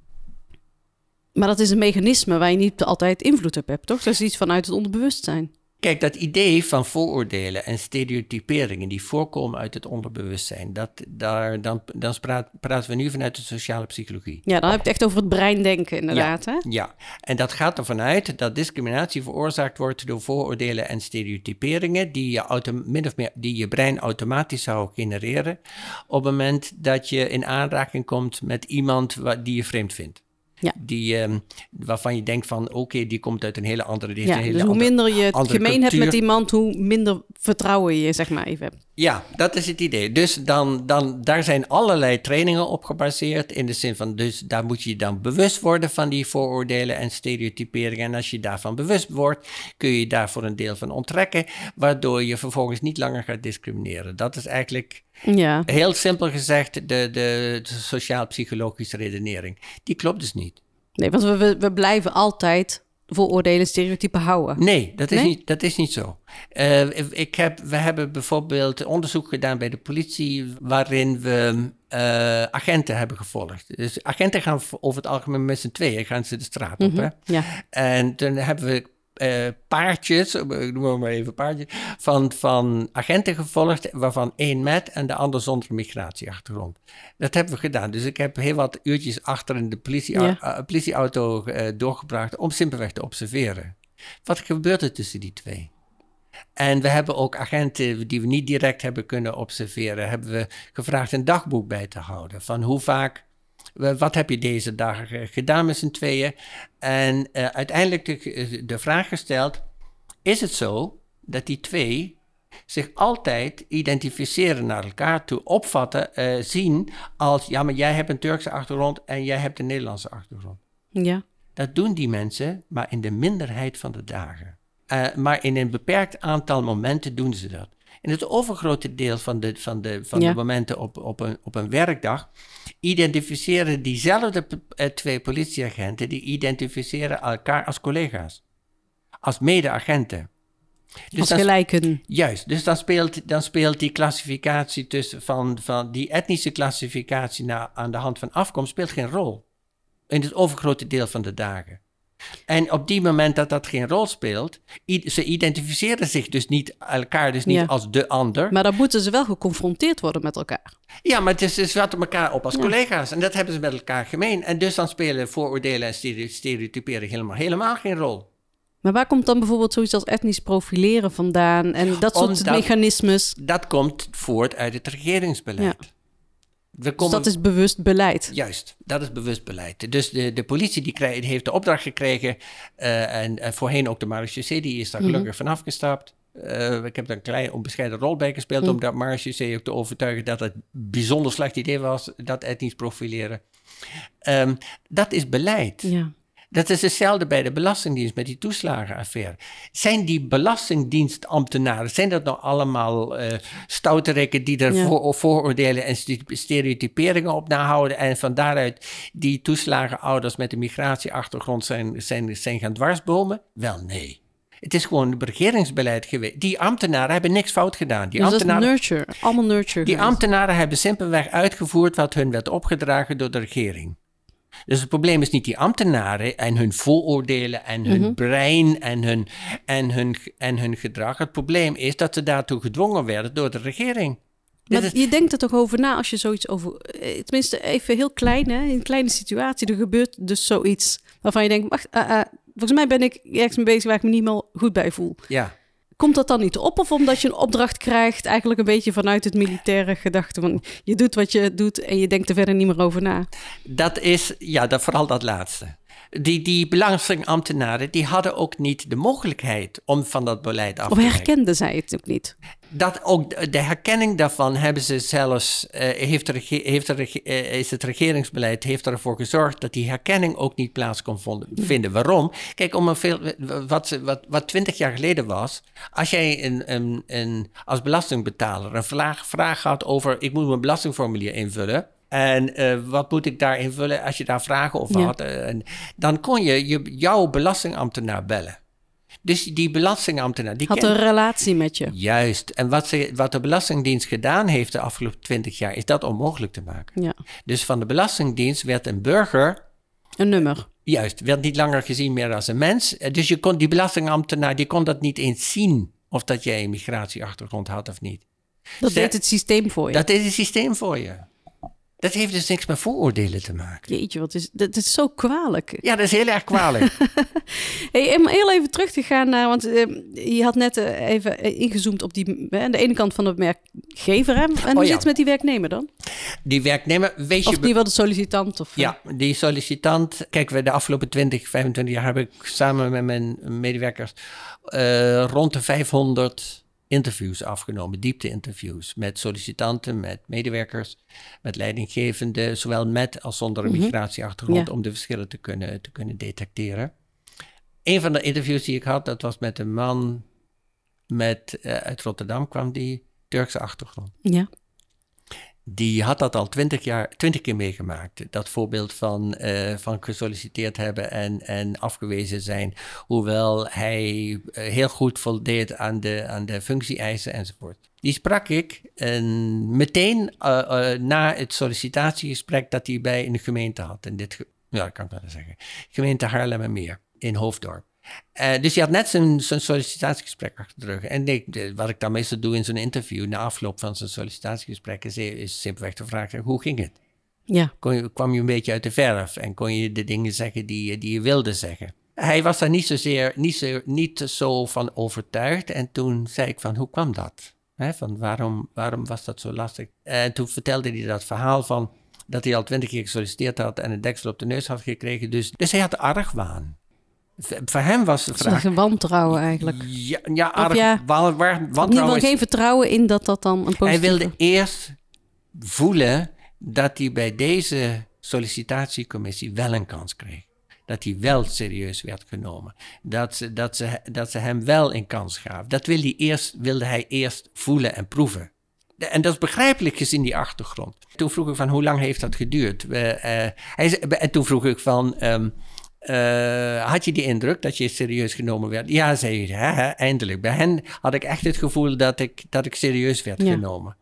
Maar dat is een mechanisme waar je niet altijd invloed op hebt, toch? Dat is iets vanuit het onderbewustzijn. Kijk, dat idee van vooroordelen en stereotyperingen die voorkomen uit het onderbewustzijn, dat, daar, dan, dan praat, praten we nu vanuit de sociale psychologie. Ja, dan heb je het echt over het brein denken, inderdaad. Hè? Ja, en dat gaat ervan uit dat discriminatie veroorzaakt wordt door vooroordelen en stereotyperingen die je, autom- min of meer, die je brein automatisch zou genereren op het moment dat je in aanraking komt met iemand wa- die je vreemd vindt. Ja. Die, ehm, waarvan je denkt van, oké, die komt uit een hele andere... Die Ja, hele dus hoe andere- minder je het gemeen hebt met iemand, hoe minder vertrouwen je zeg maar even hebt. Ja, dat is het idee. Dus dan, dan, daar zijn allerlei trainingen op gebaseerd. In de zin van, dus daar moet je dan bewust worden van die vooroordelen en stereotyperingen. En als je daarvan bewust wordt, kun je je daar voor een deel van onttrekken. Waardoor je vervolgens niet langer gaat discrimineren. Dat is eigenlijk Ja, heel simpel gezegd de, de, de sociaal-psychologische redenering. Die klopt dus niet. nee, want we, we, blijven altijd vooroordelen, stereotypen houden. Nee, dat is, Nee? Niet, dat is niet zo. Eh, ik heb, we hebben bijvoorbeeld onderzoek gedaan bij de politie waarin we eh, agenten hebben gevolgd. Dus agenten gaan over het algemeen met z'n tweeën gaan ze de straat op. Hè? Ja. En toen hebben we eh, paardjes, ik noem maar even paardjes, van, van agenten gevolgd, waarvan één met en de ander zonder migratieachtergrond. Dat hebben we gedaan. Dus ik heb heel wat uurtjes achter in de politie, Ja. eh, politieauto eh, doorgebracht om simpelweg te observeren. Wat gebeurt er tussen die twee? En we hebben ook agenten die we niet direct hebben kunnen observeren, hebben we gevraagd een dagboek bij te houden. Van hoe vaak, wat heb je deze dagen gedaan met z'n tweeën? En eh, uiteindelijk de, de vraag gesteld, is het zo dat die twee zich altijd identificeren naar elkaar toe, opvatten, eh, zien als, ja, maar jij hebt een Turkse achtergrond en jij hebt een Nederlandse achtergrond. Ja. Dat doen die mensen, maar in de minderheid van de dagen. Eh, maar in een beperkt aantal momenten doen ze dat. In het overgrote deel van de, van de, van Ja. de momenten op, op, een, op een werkdag identificeren diezelfde eh, twee politieagenten, die identificeren elkaar als collega's. Als mede-agenten. Dus Als dan- gelijken. Juist, dus dan speelt, dan speelt die klassificatie tussen van, van die etnische klassificatie na, aan de hand van afkomst speelt geen rol. In het overgrote deel van de dagen. En op die moment dat dat geen rol speelt, ze identificeren zich dus niet elkaar dus niet Ja. als de ander. Maar dan moeten ze wel geconfronteerd worden met elkaar. Ja, maar het is, ze zetten elkaar op als collega's en dat hebben ze met elkaar gemeen. En dus dan spelen vooroordelen en stere- stereotyperen helemaal, helemaal geen rol. Maar waar komt dan bijvoorbeeld zoiets als etnisch profileren vandaan en dat soort Omdat- mechanismes? Dat komt voort uit het regeringsbeleid. We Dus dat is bewust beleid. Juist, dat is bewust beleid. Dus de, de politie die heeft de opdracht gekregen, eh, en, en voorheen ook de marechaussee, die is daar Mhm. gelukkig vanaf gestapt. Eh, ik heb daar een klein onbescheiden rol bij gespeeld Mhm. om dat marechaussee ook te overtuigen dat het een bijzonder slecht idee was, dat etnisch profileren. Ehm, dat is beleid. Ja. Dat is hetzelfde bij de Belastingdienst met die toeslagenaffaire. Zijn die belastingdienstambtenaren, zijn dat nou allemaal eh stouterikken die er Ja. voor, vooroordelen en st- stereotyperingen op nahouden en van daaruit die toeslagenouders met een migratieachtergrond zijn, zijn, zijn gaan dwarsbomen? Wel nee. Het is gewoon het regeringsbeleid geweest. Die ambtenaren hebben niks fout gedaan. Die Dus dat is ambtenaren, nurture. Allemaal nurture. die geweest. ambtenaren hebben simpelweg uitgevoerd wat hun werd opgedragen door de regering. Dus het probleem is niet die ambtenaren en hun vooroordelen en hun Mhm. brein en hun, en, hun, en hun gedrag. Het probleem is dat ze daartoe gedwongen werden door de regering. Maar is- je denkt er toch over na als je zoiets over... eh, Tenminste, even heel klein, hè? In een kleine situatie. Er gebeurt dus zoiets waarvan je denkt... Wacht, ah, ah, volgens mij ben ik ergens mee bezig waar ik me niet meer goed bij voel. ja. Komt dat dan niet op? Of omdat je een opdracht krijgt, eigenlijk een beetje vanuit het militaire gedachte van... Je doet wat je doet en je denkt er verder niet meer over na. Dat is, ja, dat, vooral dat laatste. Die, die belastingambtenaren, die hadden ook niet de mogelijkheid om van dat beleid af Of te wijken. herkende zij het ook niet? Dat ook de- herkenning daarvan hebben ze zelfs, eh, heeft rege- heeft rege- eh, is het regeringsbeleid heeft ervoor gezorgd dat die herkenning ook niet plaats kon vonden- vinden. Waarom? Kijk, om een veel, wat, wat, wat 20 jaar geleden was, als jij een, een, een, als belastingbetaler een vraag, vraag had over ik moet mijn belastingformulier invullen. En eh, wat moet ik daar invullen als je daar vragen over had? eh, en dan kon je, je jouw belastingambtenaar bellen. Dus die belastingambtenaar, die Had kent- een relatie met je. Juist. En wat, ze, wat de Belastingdienst gedaan heeft de afgelopen twintig jaar, is dat onmogelijk te maken. Ja, Dus van de Belastingdienst werd een burger, een nummer. juist, werd niet langer gezien meer als een mens. Eh, Dus je kon, die belastingambtenaar, die kon dat niet eens zien of dat jij een migratieachtergrond had of niet. Dat deed het systeem voor je. Dat is het systeem voor je. Dat heeft dus niks met vooroordelen te maken. Jeetje, wat is, dat is zo kwalijk. Ja, dat is heel erg kwalijk. Hey, om heel even terug te gaan naar, want eh, je had net eh, even eh, ingezoomd op die, eh, aan de ene kant van de werkgever. Hè? En hoe Oh ja. zit het met die werknemer dan? Die werknemer, weet Of je... die wel de sollicitant? Of, eh, Ja, die sollicitant. Kijk, we de afgelopen 20, 25 jaar heb ik samen met mijn medewerkers eh, rond de 500 interviews afgenomen, diepte-interviews met sollicitanten, met medewerkers, met leidinggevenden, zowel met als zonder een Mhm. migratieachtergrond, Ja. om de verschillen te kunnen, te kunnen detecteren. Een van de interviews die ik had, dat was met een man met, eh, uit Rotterdam, kwam die Turkse achtergrond. ja. Die had dat al twintig jaar, twintig keer meegemaakt. Dat voorbeeld van, uh, van gesolliciteerd hebben en, en afgewezen zijn. Hoewel hij uh, heel goed voldeed aan de, aan de functie-eisen enzovoort. Die sprak ik en meteen uh, na het sollicitatiegesprek dat hij bij een gemeente had. In dit, ja, kan ik wel zeggen. Gemeente Haarlemmermeer in Hoofddorp. Uh, dus hij had net zijn, zijn sollicitatiegesprek achter de rug. En ik, wat ik dan meestal doe in zo'n interview, na afloop van zijn sollicitatiegesprek, is, is simpelweg de vraag: hoe ging het? Ja. Kon je, kwam je een beetje uit de verf en kon je de dingen zeggen die, die je wilde zeggen? Hij was daar niet, zozeer, niet, zo, niet zo van overtuigd. En toen zei ik van, hoe kwam dat? van waarom, waarom was dat zo lastig? En toen vertelde hij dat verhaal van dat hij al twintig keer gesolliciteerd had en een deksel op de neus had gekregen. Dus, dus hij had argwaan. Voor hem was de vraag... Een wantrouwen eigenlijk. Ja, ja, arg, ja waar, waar, wantrouwen geen vertrouwen in dat dat dan een positieve... Hij wilde eerst voelen dat hij bij deze sollicitatiecommissie wel een kans kreeg. Dat hij wel serieus werd genomen. Dat ze, dat ze, dat ze hem wel een kans gaven. Dat wilde hij, eerst, wilde hij eerst voelen en proeven. En dat is begrijpelijk gezien die achtergrond. Toen vroeg ik van hoe lang heeft dat geduurd? We, uh, hij, en toen vroeg ik van... Um, uh, had je die indruk dat je serieus genomen werd? Ja, zei hij, eindelijk. Bij hen had ik echt het gevoel dat ik, dat ik serieus werd genomen.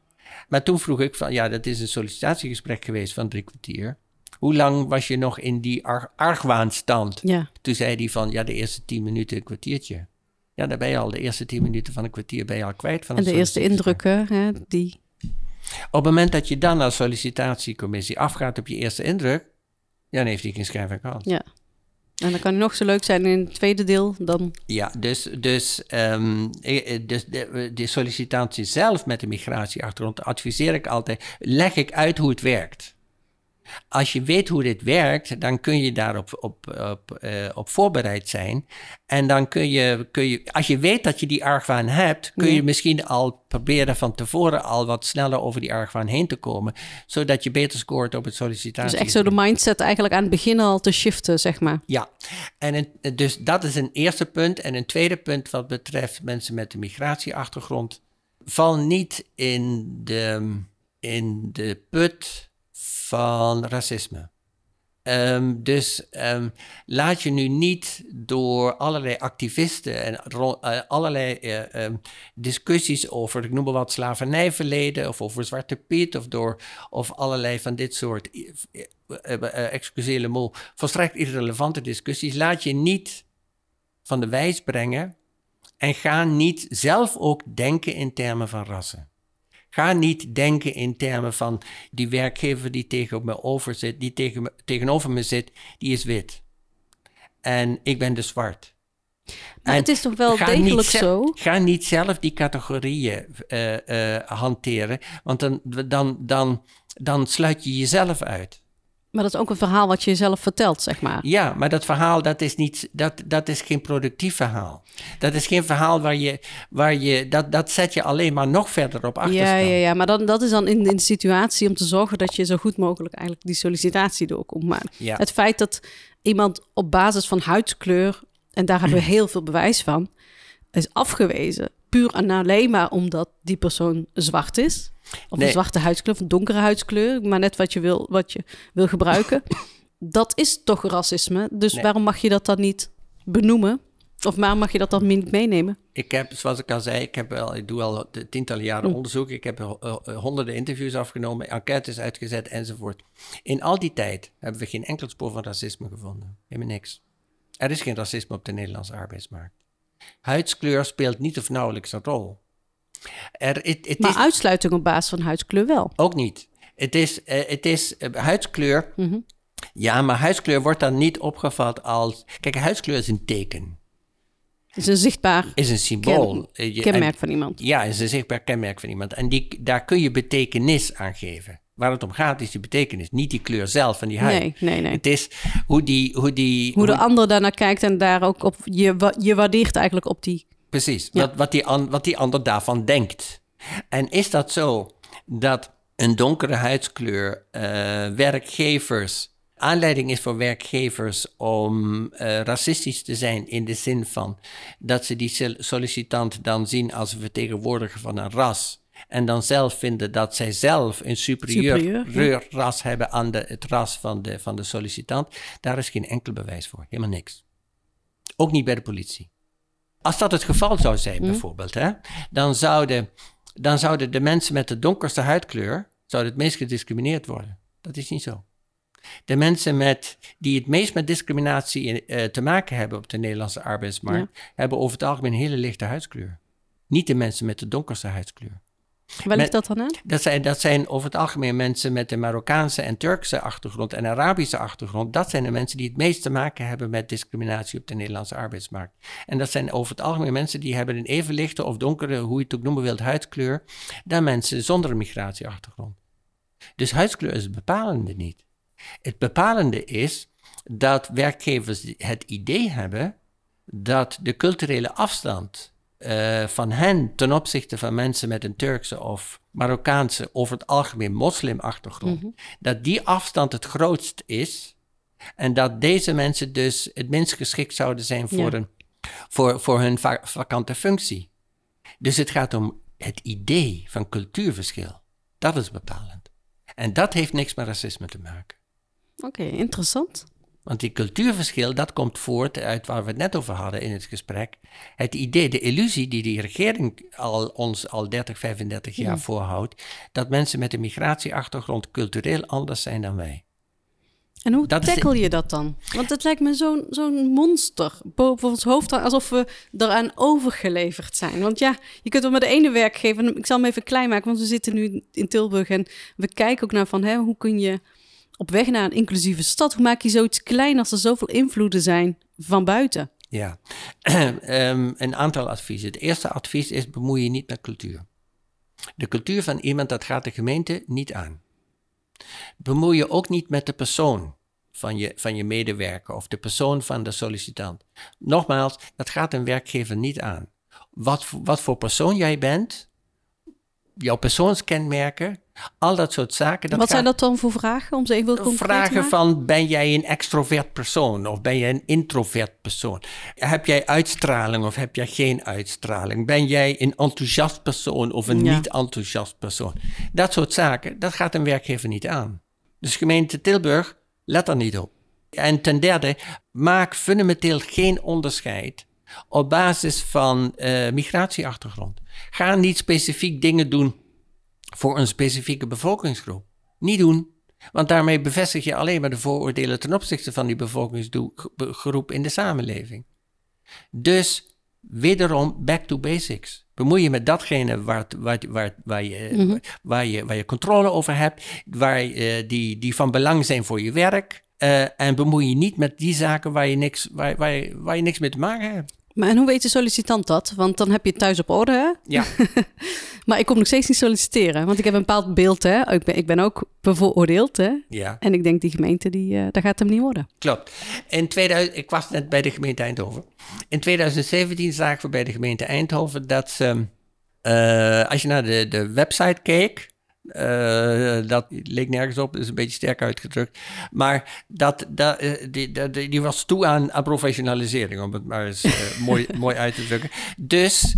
Maar toen vroeg ik van, ja, dat is een sollicitatiegesprek geweest van drie kwartier. Hoe lang was je nog in die ar argwaanstand? Ja. Toen zei hij van, ja, de eerste tien minuten een kwartiertje. Ja, dan ben je al de eerste tien minuten van een kwartier ben je al kwijt. Van en de eerste indrukken, hè, die... Op het moment dat je dan als sollicitatiecommissie afgaat op je eerste indruk, dan heeft hij geen schijn van kans. Ja. En dan kan het nog zo leuk zijn in het tweede deel dan. Ja, dus, dus, um, dus de, de sollicitatie zelf met de migratieachtergrond adviseer ik altijd, leg ik uit hoe het werkt. Als je weet hoe dit werkt, dan kun je daarop op, op, uh, op voorbereid zijn. En dan kun je, kun je, als je weet dat je die argwaan hebt, kun je misschien al proberen van tevoren al wat sneller over die argwaan heen te komen, zodat je beter scoort op het sollicitatie. Dus echt zo de mindset eigenlijk aan het begin al te shiften, zeg maar. Ja, en dus dat is een eerste punt. En een tweede punt wat betreft mensen met een migratieachtergrond, val niet in de, in de put van racisme. Um, dus um, laat je nu niet door allerlei activisten en uh, allerlei uh, um, discussies over, ik noem maar wat, slavernijverleden of over Zwarte Piet of door of allerlei van dit soort, uh, mol, volstrekt irrelevante discussies, laat je niet van de wijs brengen en ga niet zelf ook denken in termen van rassen. Ga niet denken in termen van die werkgever die tegen me over zit, die tegen me, tegenover me zit, die is wit. En ik ben de zwart. Maar het is toch wel degelijk zo? Ga niet zelf die categorieën uh, uh, hanteren, want dan, dan, dan, dan sluit je jezelf uit. Maar dat is ook een verhaal wat je jezelf vertelt, zeg maar. Ja, maar dat verhaal, dat is, niet, dat, dat is geen productief verhaal. Dat is geen verhaal waar je, waar je dat, dat zet je alleen maar nog verder op achterstand. Ja, ja, ja, maar dan, dat is dan in, in de situatie om te zorgen dat je zo goed mogelijk eigenlijk die sollicitatie doorkomt. Maar ja. het feit dat iemand op basis van huidskleur, en daar hebben we heel veel bewijs van, is afgewezen. Puur en alleen maar omdat die persoon zwart is of een zwarte huidskleur, of een donkere huidskleur, maar net wat je wil, wat je wil gebruiken. dat is toch racisme. Dus waarom mag je dat dan niet benoemen? Of waarom mag je dat dan niet meenemen? Ik heb, zoals ik al zei, ik, heb wel, ik doe al tientallen jaren mm. onderzoek. Ik heb uh, honderden interviews afgenomen, enquêtes uitgezet enzovoort. In al die tijd hebben we geen enkel spoor van racisme gevonden. Helemaal niks. Er is geen racisme op de Nederlandse arbeidsmarkt. Huidskleur speelt niet of nauwelijks een rol. Er, het, het maar is, uitsluiting op basis van huidskleur wel? Ook niet. Het is, uh, het is uh, huidskleur. Mm -hmm. Ja, maar huidskleur wordt dan niet opgevat als. Kijk, huidskleur is een teken. Is een zichtbaar is een symbool. Ken, je, kenmerk en, van iemand. Ja, is een zichtbaar kenmerk van iemand. En die, daar kun je betekenis aan geven. Waar het om gaat is die betekenis, niet die kleur zelf van die huid. Nee, nee, nee. Het is hoe die... Hoe, die, hoe, hoe de ander daarnaar kijkt en daar ook op... Je, je waardeert eigenlijk op die Precies, wat, wat, die wat die ander daarvan denkt. En is dat zo dat een donkere huidskleur uh, werkgevers aanleiding is voor werkgevers om uh, racistisch te zijn in de zin van dat ze die sollicitant dan zien als een vertegenwoordiger van een ras en dan zelf vinden dat zij zelf een superieur, Superieur, ras hebben aan de, het ras van de, van de sollicitant, daar is geen enkel bewijs voor. Helemaal niks. Ook niet bij de politie. Als dat het geval zou zijn, bijvoorbeeld, hè, dan, zouden, dan zouden de mensen met de donkerste huidkleur zouden het meest gediscrimineerd worden. Dat is niet zo. De mensen met, die het meest met discriminatie eh, te maken hebben op de Nederlandse arbeidsmarkt, hebben over het algemeen een hele lichte huidskleur. Niet de mensen met de donkerste huidskleur. Waar ligt dat dan aan? Dat zijn, dat zijn over het algemeen mensen met een Marokkaanse en Turkse achtergrond en Arabische achtergrond. Dat zijn de mensen die het meest te maken hebben met discriminatie op de Nederlandse arbeidsmarkt. En dat zijn over het algemeen mensen die hebben een even lichte of donkere, hoe je het ook noemen wilt, huidskleur, dan mensen zonder een migratieachtergrond. Dus huidskleur is het bepalende niet. Het bepalende is dat werkgevers het idee hebben dat de culturele afstand uh, van hen ten opzichte van mensen met een Turkse of Marokkaanse, over het algemeen moslimachtergrond, mm dat die afstand het grootst is en dat deze mensen dus het minst geschikt zouden zijn voor, een, voor, voor hun va vakante functie. Dus het gaat om het idee van cultuurverschil. Dat is bepalend. En dat heeft niks met racisme te maken. Oké, interessant. Want die cultuurverschil, dat komt voort uit waar we het net over hadden in het gesprek. Het idee, de illusie die die regering al, ons al 30, 35 jaar voorhoudt, dat mensen met een migratieachtergrond cultureel anders zijn dan wij. En hoe dat tackle je dat dan? Want het lijkt me zo'n zo'n monster boven ons hoofd, alsof we eraan overgeleverd zijn. Want ja, je kunt wel met de ene werkgever, ik zal hem even klein maken, want we zitten nu in Tilburg en we kijken ook naar van, hè, hoe kun je op weg naar een inclusieve stad. Hoe maak je zoiets klein als er zoveel invloeden zijn van buiten? Ja, um, een aantal adviezen. Het eerste advies is bemoei je niet met cultuur. De cultuur van iemand, dat gaat de gemeente niet aan. Bemoei je ook niet met de persoon van je, van je medewerker of de persoon van de sollicitant. Nogmaals, dat gaat een werkgever niet aan. Wat, wat voor persoon jij bent, jouw persoonskenmerken, al dat soort zaken. Dat Wat zijn dat dan voor vragen? Om ze even concreet Vragen van, ben jij een extrovert persoon of ben jij een introvert persoon? Heb jij uitstraling of heb jij geen uitstraling? Ben jij een enthousiast persoon of een niet enthousiast persoon? Dat soort zaken, dat gaat een werkgever niet aan. Dus gemeente Tilburg, let er niet op. En ten derde, maak fundamenteel geen onderscheid op basis van uh, migratieachtergrond. Ga niet specifiek dingen doen voor een specifieke bevolkingsgroep. Niet doen, want daarmee bevestig je alleen maar de vooroordelen ten opzichte van die bevolkingsgroep in de samenleving. Dus wederom back to basics. Bemoei je met datgene waar, waar, waar, waar, je, mhm. waar, je, waar je controle over hebt, waar, uh, die, die van belang zijn voor je werk. Uh, en bemoei je niet met die zaken waar je niks, waar, waar, je, waar je niks mee te maken hebt. Maar en hoe weet de sollicitant dat? Want dan heb je het thuis op orde, hè? Ja. maar ik kom nog steeds niet solliciteren. Want ik heb een bepaald beeld, hè? Ik ben, ik ben ook bevooroordeeld, hè? Ja. En ik denk, die gemeente, die, uh, daar gaat hem niet worden. Klopt. In 2000, ik was net bij de gemeente Eindhoven. In 2017 zagen we bij de gemeente Eindhoven dat ze... Uh, als je naar de, de website keek... Uh, dat leek nergens op, is een beetje sterk uitgedrukt. Maar dat, dat, eh, die, die, die, was toe aan, aan professionalisering, om het maar eens uh, mooi, mooi uit te drukken. Dus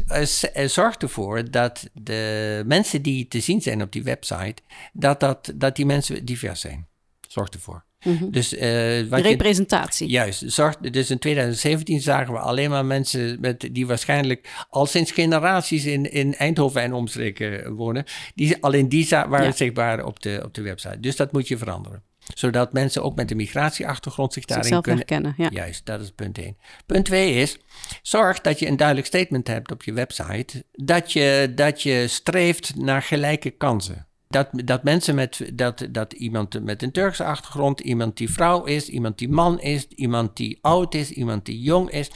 zorg ervoor dat de mensen die te zien zijn op die website, dat, dat, dat die mensen divers zijn. Zorg ervoor. Mhm. Dus, uh, wat representatie. Je, juist. Zorg, dus in 2017 zagen we alleen maar mensen met, die waarschijnlijk al sinds generaties in, in Eindhoven en omstreken wonen. Die, alleen die waren zichtbaar op de, op de website. Dus dat moet je veranderen zodat mensen ook met een migratieachtergrond zich daarin kunnen herkennen. Ja. Juist, dat is punt 1. Punt 2 is: zorg dat je een duidelijk statement hebt op je website dat je, dat je streeft naar gelijke kansen dat, dat mensen met, dat, dat iemand met een Turkse achtergrond, iemand die vrouw is, iemand die man is, iemand die oud is, iemand die jong is,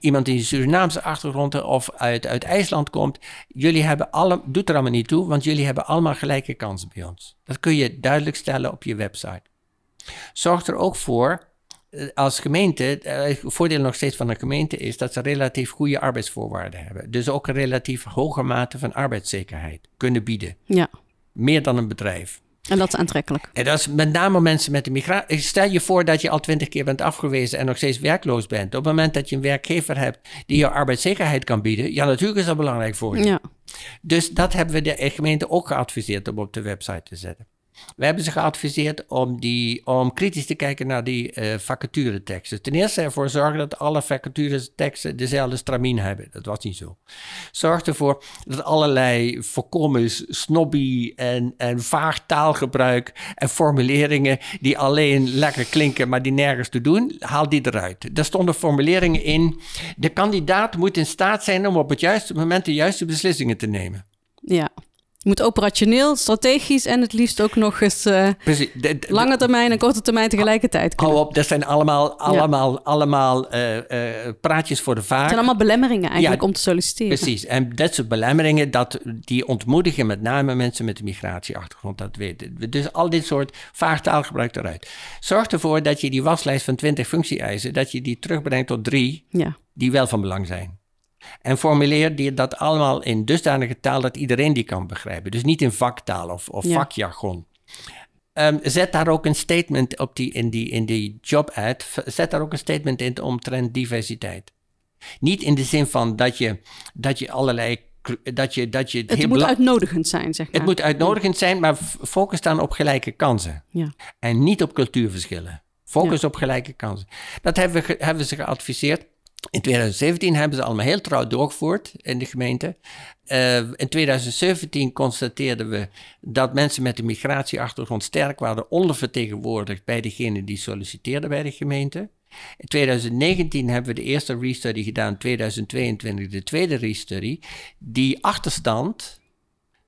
iemand die Surinaamse achtergrond of uit, uit IJsland komt. Jullie hebben alle, doet er allemaal niet toe, want jullie hebben allemaal gelijke kansen bij ons. Dat kun je duidelijk stellen op je website. Zorg er ook voor eh, als gemeente, het eh, voordeel nog steeds van een gemeente is dat ze relatief goede arbeidsvoorwaarden hebben. Dus ook een relatief hoge mate van arbeidszekerheid kunnen bieden. Ja meer dan een bedrijf. En dat is aantrekkelijk. En dat is met name mensen met een migratie. Stel je voor dat je al twintig keer bent afgewezen en nog steeds werkloos bent. Op het moment dat je een werkgever hebt die je arbeidszekerheid kan bieden, ja, natuurlijk is dat belangrijk voor je. Ja. Dus dat hebben we de gemeente ook geadviseerd om op de website te zetten. We hebben ze geadviseerd om, die, om kritisch te kijken naar die uh, vacatureteksten. Ten eerste ervoor zorgen dat alle vacatureteksten dezelfde stramien hebben. Dat was niet zo. Zorg ervoor dat allerlei voorkomen snobby en, en vaag taalgebruik en formuleringen die alleen lekker klinken, maar die nergens te doen, haal die eruit. Er stonden formuleringen in. De kandidaat moet in staat zijn om op het juiste moment de juiste beslissingen te nemen. Ja. Je moet operationeel, strategisch en het liefst ook nog eens uh, lange termijn en korte termijn tegelijkertijd kunnen. Hou op, dat zijn allemaal, allemaal, allemaal uh, uh, praatjes voor de vaart. Het zijn allemaal belemmeringen eigenlijk om te solliciteren. Precies, en dat soort belemmeringen, dat, die ontmoedigen met name mensen met een migratieachtergrond, dat weten we. Dus al dit soort vaag taalgebruik eruit. Zorg ervoor dat je die waslijst van 20 functie-eisen, dat je die terugbrengt tot drie, ja. die wel van belang zijn. En formuleer die dat allemaal in dusdanige taal dat iedereen die kan begrijpen. Dus niet in vaktaal of, of vakjargon. Um, zet daar ook een statement op die, in, die, in die job ad. Zet daar ook een statement in omtrent diversiteit. Niet in de zin van dat je, dat je allerlei. Dat je, dat je het moet uitnodigend zijn, zeg maar. Het moet uitnodigend zijn, maar focus dan op gelijke kansen. Ja. En niet op cultuurverschillen. Focus op gelijke kansen. Dat hebben we, hebben ze geadviseerd. In 2017 hebben ze allemaal heel trouw doorgevoerd in de gemeente. Uh, in 2017 constateerden we dat mensen met een migratieachtergrond sterk waren ondervertegenwoordigd bij degenen die solliciteerden bij de gemeente. In 2019 hebben we de eerste restudy gedaan, 2022 de tweede restudy. Die achterstand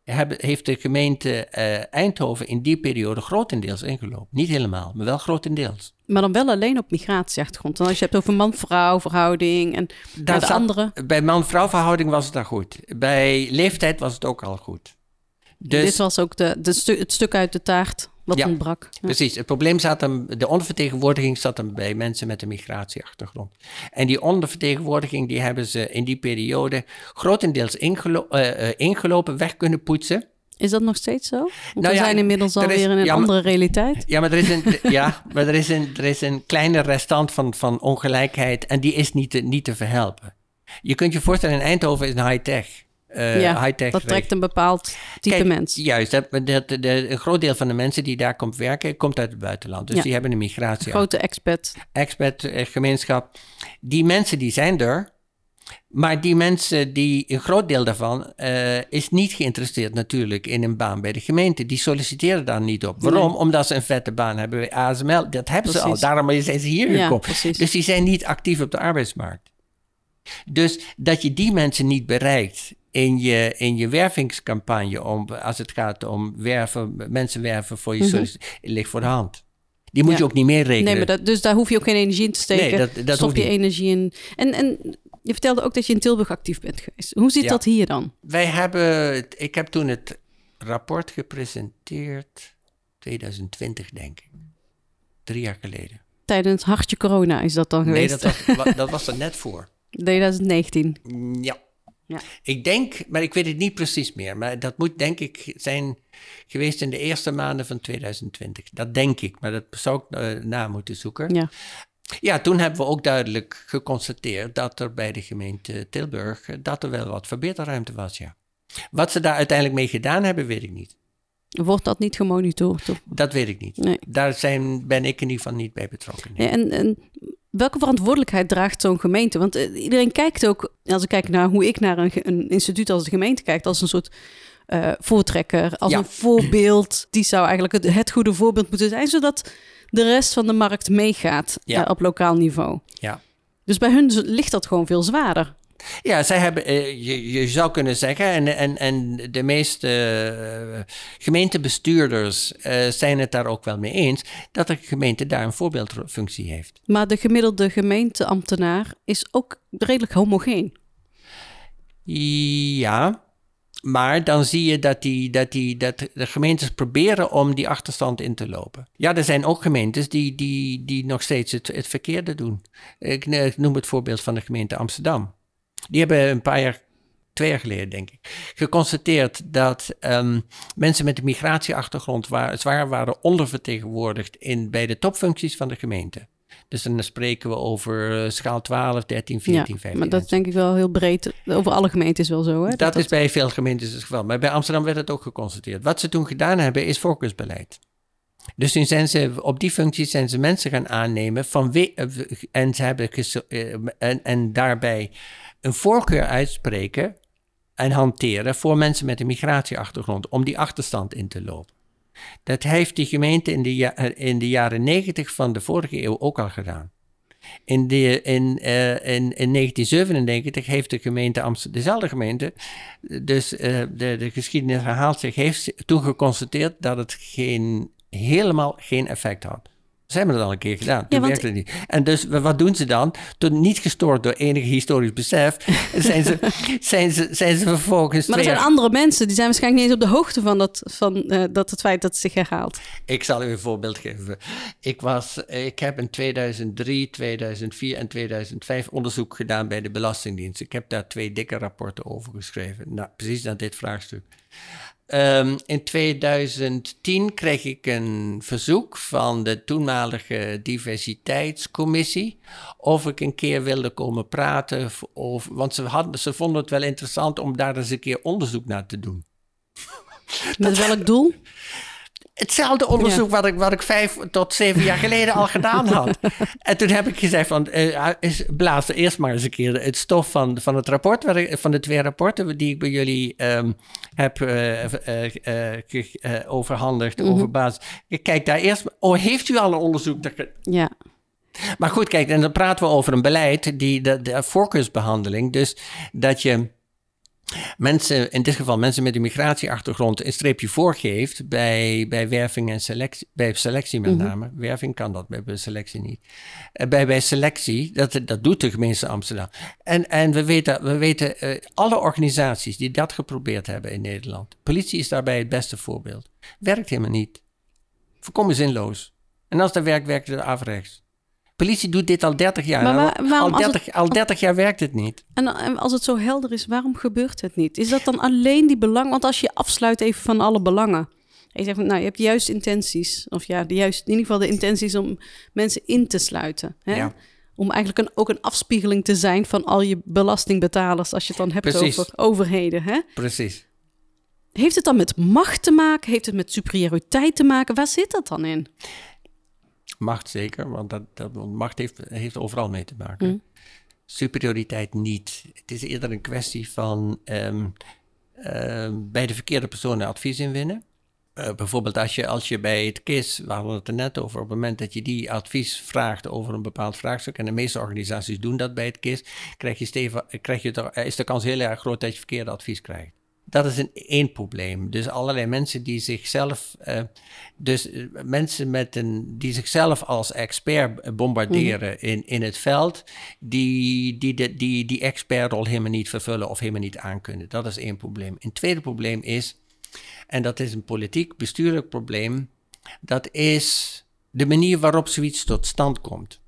heeft de gemeente uh, Eindhoven in die periode grotendeels ingelopen. Niet helemaal, maar wel grotendeels. Maar dan wel alleen op migratieachtergrond. En als je hebt over man-vrouw verhouding en de andere. Bij man-vrouw verhouding was het daar goed. Bij leeftijd was het ook al goed. Dus, Dit was ook de, de het stuk uit de taart wat ja, ontbrak. Ja. Precies. Het probleem zat hem, de ondervertegenwoordiging zat hem bij mensen met een migratieachtergrond. En die ondervertegenwoordiging die hebben ze in die periode grotendeels ingelo uh, ingelopen, weg kunnen poetsen. Is dat nog steeds zo? Want nou we zijn inmiddels alweer in een andere realiteit. Ja, maar er is een, ja, maar er is een, er is een kleine restant van, van ongelijkheid en die is niet te, niet te verhelpen. Je kunt je voorstellen, in Eindhoven is een high-tech. Uh, ja, high-tech dat trekt een bepaald type Kijk, mens. Juist, dat, dat, de, een groot deel van de mensen die daar komt werken, komt uit het buitenland. Dus die hebben een migratie. Een grote expat. Expat eh, gemeenschap. Die mensen die zijn er, maar die mensen, die, een groot deel daarvan, uh, is niet geïnteresseerd natuurlijk in een baan bij de gemeente. Die solliciteren daar niet op. Waarom? Omdat ze een vette baan hebben bij ASML. Dat hebben ze al. Daarom zijn ze hier ja, gekomen. Precies. Dus die zijn niet actief op de arbeidsmarkt. Dus dat je die mensen niet bereikt in je, in je wervingscampagne, om, als het gaat om werven, mensen werven voor je mm ligt voor de hand. Die moet je ook niet meer rekenen. Nee, maar dat, dus daar hoef je ook geen energie in te steken. Nee, dat, dat Stop je energie in. En, en je vertelde ook dat je in Tilburg actief bent geweest. Hoe zit dat hier dan? Wij hebben, ik heb toen het rapport gepresenteerd, 2020, denk ik. Drie jaar geleden. Tijdens hartje corona is dat dan geweest? Nee, dat was, dat was er net voor. 2019. Ja. Ja. Ik denk, maar ik weet het niet precies meer, maar dat moet denk ik zijn geweest in de eerste maanden van 2020. Dat denk ik, maar dat zou ik uh, na moeten zoeken. Ja. Ja, toen hebben we ook duidelijk geconstateerd dat er bij de gemeente Tilburg eh, dat er wel wat verbeterruimte was, ja. Wat ze daar uiteindelijk mee gedaan hebben, weet ik niet. Wordt dat niet gemonitord? Of? Dat weet ik niet. Nee. Daar zijn, ben ik in ieder geval niet bij betrokken. Nee. en, en welke verantwoordelijkheid draagt zo'n gemeente? Want uh, iedereen kijkt ook, als ik kijk naar hoe ik naar een, een instituut als de gemeente kijk, als een soort uh, voortrekker, als een voorbeeld. Die zou eigenlijk het, het goede voorbeeld moeten zijn, zodat de rest van de markt meegaat ja. uh, op lokaal niveau. Ja. Dus bij hun ligt dat gewoon veel zwaarder. Ja, zij hebben, uh, je, je zou kunnen zeggen, en, en, en de meeste uh, gemeentebestuurders uh, zijn het daar ook wel mee eens, dat de gemeente daar een voorbeeldfunctie heeft. Maar de gemiddelde gemeenteambtenaar is ook redelijk homogeen. Ja, maar dan zie je dat, die, dat, die, dat de gemeentes proberen om die achterstand in te lopen. Ja, er zijn ook gemeentes die, die, die nog steeds het, het verkeerde doen. Ik, ik noem het voorbeeld van de gemeente Amsterdam. Die hebben een paar jaar, twee jaar geleden denk ik, geconstateerd dat um, mensen met een migratieachtergrond waar, zwaar waren ondervertegenwoordigd in, bij de topfuncties van de gemeente. Dus dan spreken we over eh, schaal 12, 13, 14, ja, 15. Maar dat is denk ik wel heel breed. Over alle gemeentes wel zo. Hè? Dat, is bij veel gemeentes het geval. Maar bij Amsterdam werd het ook geconstateerd. Wat ze toen gedaan hebben, is focusbeleid. Dus toen zijn ze op die functies zijn ze mensen gaan aannemen van wie, eh, en ze hebben eh, en, en daarbij een voorkeur uitspreken en hanteren voor mensen met een migratieachtergrond om die achterstand in te lopen. Dat heeft die gemeente in de, in de jaren negentig van de vorige eeuw ook al gedaan. In, de, in, in, in 1997 heeft de gemeente Amsterdam, dezelfde gemeente, dus uh, de, de geschiedenis herhaalt zich, heeft toen geconstateerd dat het geen, helemaal geen effect had. Ze hebben het al een keer gedaan. Toen ja, werkte het niet. En dus wat doen ze dan? Toen niet gestoord door enig historisch besef, zijn ze, zijn ze, zijn ze vervolgens. Maar er zijn andere mensen die zijn waarschijnlijk niet eens op de hoogte van, dat, van uh, dat het feit dat het zich herhaalt. Ik zal u een voorbeeld geven. Ik, was, ik heb in 2003, 2004 en 2005 onderzoek gedaan bij de Belastingdienst. Ik heb daar twee dikke rapporten over geschreven. Nou, precies naar dit vraagstuk. Um, in 2010 kreeg ik een verzoek van de toenmalige diversiteitscommissie of ik een keer wilde komen praten. Over, want ze, hadden, ze vonden het wel interessant om daar eens een keer onderzoek naar te doen. Met welk doel? Hetzelfde onderzoek wat, ik, wat ik vijf tot zeven jaar geleden al gedaan had. En toen heb ik gezegd van, uh, blaas eerst maar eens een keer het stof van, van het rapport, van de twee rapporten die ik bij jullie um, heb uh, uh, overhandigd mm -hmm. over basis. Kijk daar eerst, oh heeft u al een onderzoek? Dat... Ja. Maar goed, kijk, en dan praten we over een beleid, die, de, de voorkeursbehandeling, dus dat je mensen, in dit geval mensen met een migratieachtergrond, een streepje voorgeeft bij, bij werving en selectie, bij selectie met mhm. name. Werving kan dat, bij selectie niet. Uh, bij, bij selectie, dat, dat doet de gemeente Amsterdam. En, en we weten, we weten uh, alle organisaties die dat geprobeerd hebben in Nederland. Politie is daarbij het beste voorbeeld. Werkt helemaal niet. Voorkomen zinloos. En als dat werkt, werkt het averechts politie doet dit al 30 jaar. Maar al, 30, het, al 30 jaar werkt het niet. En als het zo helder is, waarom gebeurt het niet? Is dat dan alleen die belang? Want als je afsluit even van alle belangen. En je zegt, nou, je hebt de juiste intenties. Of ja, de juiste, in ieder geval de intenties om mensen in te sluiten. Hè? Ja. Om eigenlijk een, ook een afspiegeling te zijn van al je belastingbetalers. Als je het dan hebt over overheden. Hè? Precies. Heeft het dan met macht te maken? Heeft het met superioriteit te maken? Waar zit dat dan in? Macht zeker, want dat, dat, macht heeft, heeft overal mee te maken. Mm. Superioriteit niet. Het is eerder een kwestie van um, bij de verkeerde personen advies inwinnen. Uh, bijvoorbeeld als je, als je bij het KIS, we hadden het er net over, op het moment dat je die advies vraagt over een bepaald vraagstuk, en de meeste organisaties doen dat bij het KIS, krijg je steven, krijg je, is de kans heel erg groot dat je verkeerde advies krijgt. Dat is een één probleem. Dus allerlei mensen die zichzelf, uh, dus uh, mensen met een, die zichzelf als expert bombarderen mhm. in, in het veld, die die, die, die die expertrol helemaal niet vervullen of helemaal niet aankunnen. Dat is één probleem. Een tweede probleem is, en dat is een politiek bestuurlijk probleem, dat is de manier waarop zoiets tot stand komt.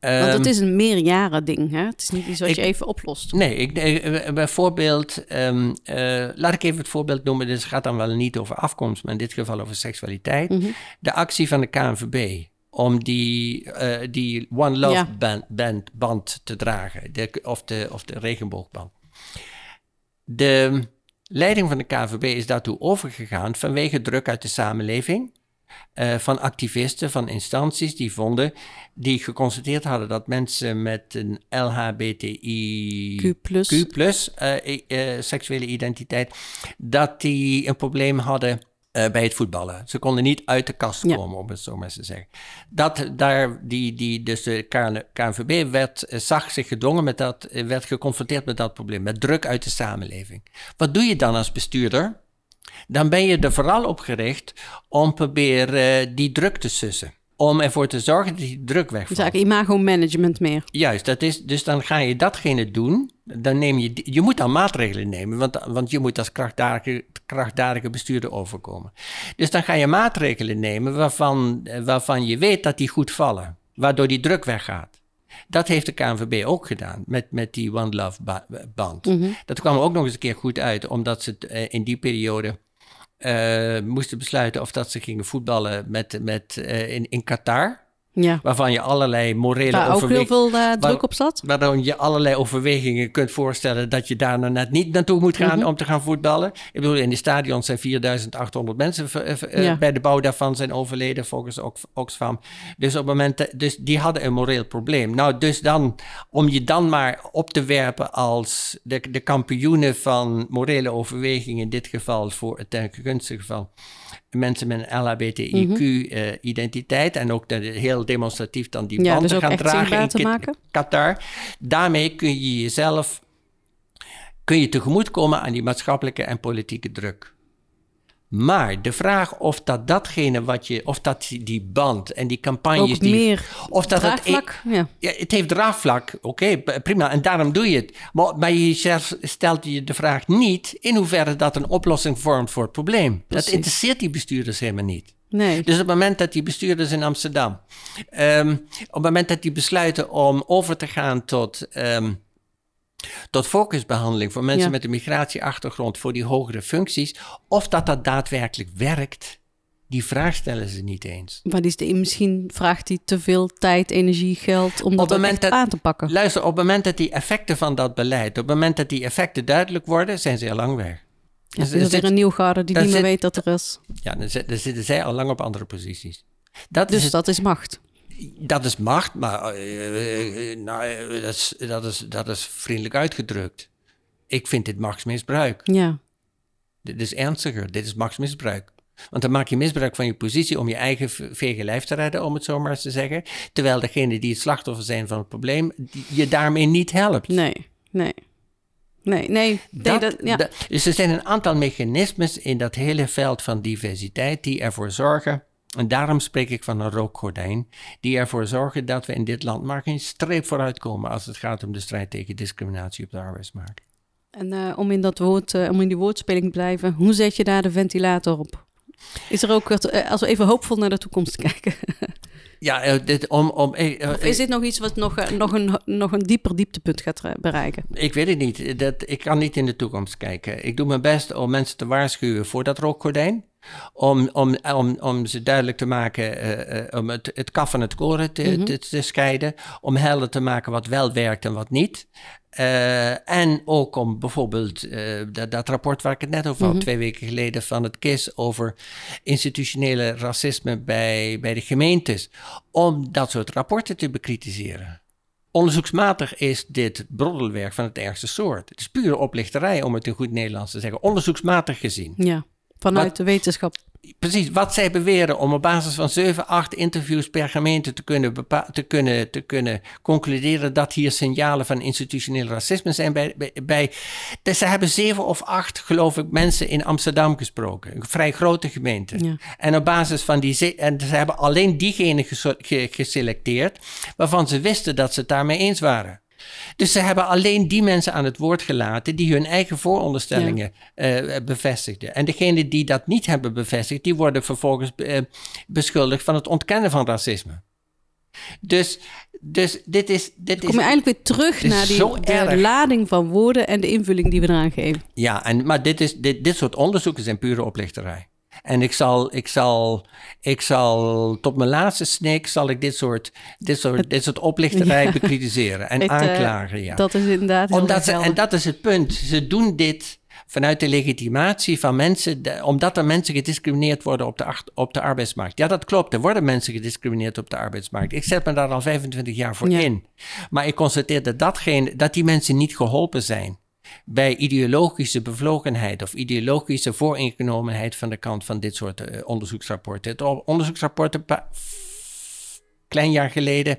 Want het ehm, is een meerjaren ding, hè? Het is niet iets wat je even oplost. Nee, ik, eh, bijvoorbeeld, um, uh, laat ik even het voorbeeld noemen. Dit gaat dan wel niet over afkomst, maar in dit geval over seksualiteit. Mhm. De actie van de KNVB om die, uh, die One Love band, band, band, te dragen, de, of, de, of de regenboogband. De leiding van de KNVB is daartoe overgegaan vanwege druk uit de samenleving uh, van activisten, van instanties die vonden, die geconstateerd hadden dat mensen met een LHBTIQ uh, uh, seksuele identiteit, dat die een probleem hadden uh, bij het voetballen. Ze konden niet uit de kast komen, om het zo maar te zeggen. Dat daar, die, die, dus de KNVB werd, zag zich gedwongen met dat, werd geconfronteerd met dat probleem, met druk uit de samenleving. Wat doe je dan als bestuurder? Dan ben je er vooral op gericht om proberen uh, die druk te sussen. Om ervoor te zorgen dat die druk wegvalt. Dus eigenlijk imago-management meer. Juist, dat is, dus dan ga je datgene doen. Dan neem je, je moet dan maatregelen nemen, want, want je moet als krachtdadige, krachtdadige bestuurder overkomen. Dus dan ga je maatregelen nemen waarvan, waarvan je weet dat die goed vallen. Waardoor die druk weggaat. Dat heeft de KNVB ook gedaan met, met die One Love band. Mhm. Dat kwam ook nog eens een keer goed uit, omdat ze uh, in die periode moesten besluiten of dat ze gingen voetballen met, met, uh, in, in Qatar. Ja. Waarvan je allerlei morele Waar ook heel veel eh, druk op zat. Waarom je allerlei overwegingen kunt voorstellen dat je daar nou net niet naartoe moet gaan Mhm. om te gaan voetballen. Ik bedoel, in die stadions zijn 4800 mensen eh, Ja. bij de bouw daarvan zijn overleden volgens Ox- Oxfam. Dus op het moment, dus die hadden een moreel probleem. Nou, dus dan, om je dan maar op te werpen als de, de kampioenen van morele overwegingen, in dit geval voor het ten gunstige geval mensen met een LHBTIQ-identiteit en ook de, heel demonstratief dan die Mhm. Ja, banden dus ook gaan dragen in te Kit- maken. Qatar. Daarmee kun je jezelf kun je tegemoetkomen aan die maatschappelijke en politieke druk. Maar de vraag of dat datgene wat je, of dat die- band en die campagnes die, meer of dat het, draagvlak. ja. ja, het heeft draagvlak, oké, prima, en daarom doe je het. Maar, maar je stelt je de vraag niet in hoeverre dat een oplossing vormt voor het probleem. Precies. Dat interesseert die bestuurders helemaal niet. Nee. Dus op het moment dat die bestuurders in Amsterdam, ehm, op het moment dat die besluiten om over te gaan tot, ehm, tot focusbehandeling voor mensen Ja. met een migratieachtergrond voor die hogere functies, of dat dat daadwerkelijk werkt, die vraag stellen ze niet eens. Maar die is de, misschien vraagt hij te veel tijd, energie, geld om dat aan te pakken. Luister, op het moment dat die effecten van dat beleid, op het moment dat die effecten duidelijk worden, zijn ze al lang weg. Ja, Dus er is er weer een nieuw garde die niet meer weet dat er is. Ja, dan, zit- dan zitten zij al lang op andere posities. Dat is Dus het dat is macht. Dat is macht, maar eh, eh, nou, eh, dat, is, dat, is, dat is vriendelijk uitgedrukt. Ik vind dit machtsmisbruik. Ja. Dit is ernstiger. Dit is machtsmisbruik. Want dan maak je misbruik van je positie om je eigen vege lijf te redden, om het zo maar eens te zeggen. Terwijl degene die het slachtoffer zijn van het probleem, je daarmee niet helpt. Nee, nee. Nee, nee. nee Dat- dat, ja. dat- dus er zijn een aantal mechanismes in dat hele veld van diversiteit die ervoor zorgen, en daarom spreek ik van een rookgordijn, die ervoor zorgen dat we in dit land maar geen streep vooruit komen als het gaat om de strijd tegen discriminatie op de arbeidsmarkt. En eh, om, in dat woord, eh, om in die woordspeling te blijven, hoe zet je daar de ventilator op? Is er ook, eh, als we even hoopvol naar de toekomst kijken, Ja, dit, om, om, eh, of is dit nog iets wat nog, nog, een, nog een dieper dieptepunt gaat bereiken? Ik weet het niet. Dat, ik kan niet in de toekomst kijken. Ik doe mijn best om mensen te waarschuwen voor dat rookgordijn. Om, om, om, om ze duidelijk te maken, eh, eh, om het, het kaf van het koren te, te, te scheiden. Om helder te maken wat wel werkt en wat niet. Eh, en ook om bijvoorbeeld dat, dat rapport waar ik het net over had, twee weken geleden van het KIS over institutionele racisme bij, bij de gemeentes. Om dat soort rapporten te bekritiseren. Onderzoeksmatig is dit broddelwerk van het ergste soort. Het is pure oplichterij, om het in goed Nederlands te zeggen. Onderzoeksmatig gezien. Ja, vanuit Wat- de wetenschap. Precies, wat zij beweren om op basis van 7, 8 interviews per gemeente te kunnen, te kunnen, te kunnen concluderen dat hier signalen van institutioneel racisme zijn bij, bij, bij dus ze hebben zeven of acht, geloof ik, mensen in Amsterdam gesproken. Een vrij grote gemeente. Ja. En op basis van die, ze- en ze hebben alleen diegenen geselecteerd waarvan ze wisten dat ze het daarmee eens waren. Dus ze hebben alleen die mensen aan het woord gelaten die hun eigen vooronderstellingen eh, bevestigden. En degenen die dat niet hebben bevestigd, die worden vervolgens eh, beschuldigd van het ontkennen van racisme. Dus, dus dit is. Dit Kom is je eigenlijk weer terug is naar die de lading van woorden en de invulling die we eraan geven. Ja, en, maar dit, is, dit, dit soort onderzoeken zijn pure oplichterij. En ik zal, ik zal, ik zal tot mijn laatste snik zal ik dit soort, dit soort, dit soort oplichterij Ja. bekritiseren en Het, eh, aanklagen. Ja. Dat is inderdaad Omdat ze, en dat is het punt. Ze doen dit vanuit de legitimatie van mensen, de- omdat er mensen gediscrimineerd worden op de, acht- op de arbeidsmarkt. Ja, dat klopt. Er worden mensen gediscrimineerd op de arbeidsmarkt. Ik zet me daar al 25 jaar voor Ja. in. Maar ik constateer dat, datgene, dat die mensen niet geholpen zijn bij ideologische bevlogenheid of ideologische vooringenomenheid van de kant van dit soort eh, onderzoeksrapporten. Het onderzoeksrapport een klein jaar geleden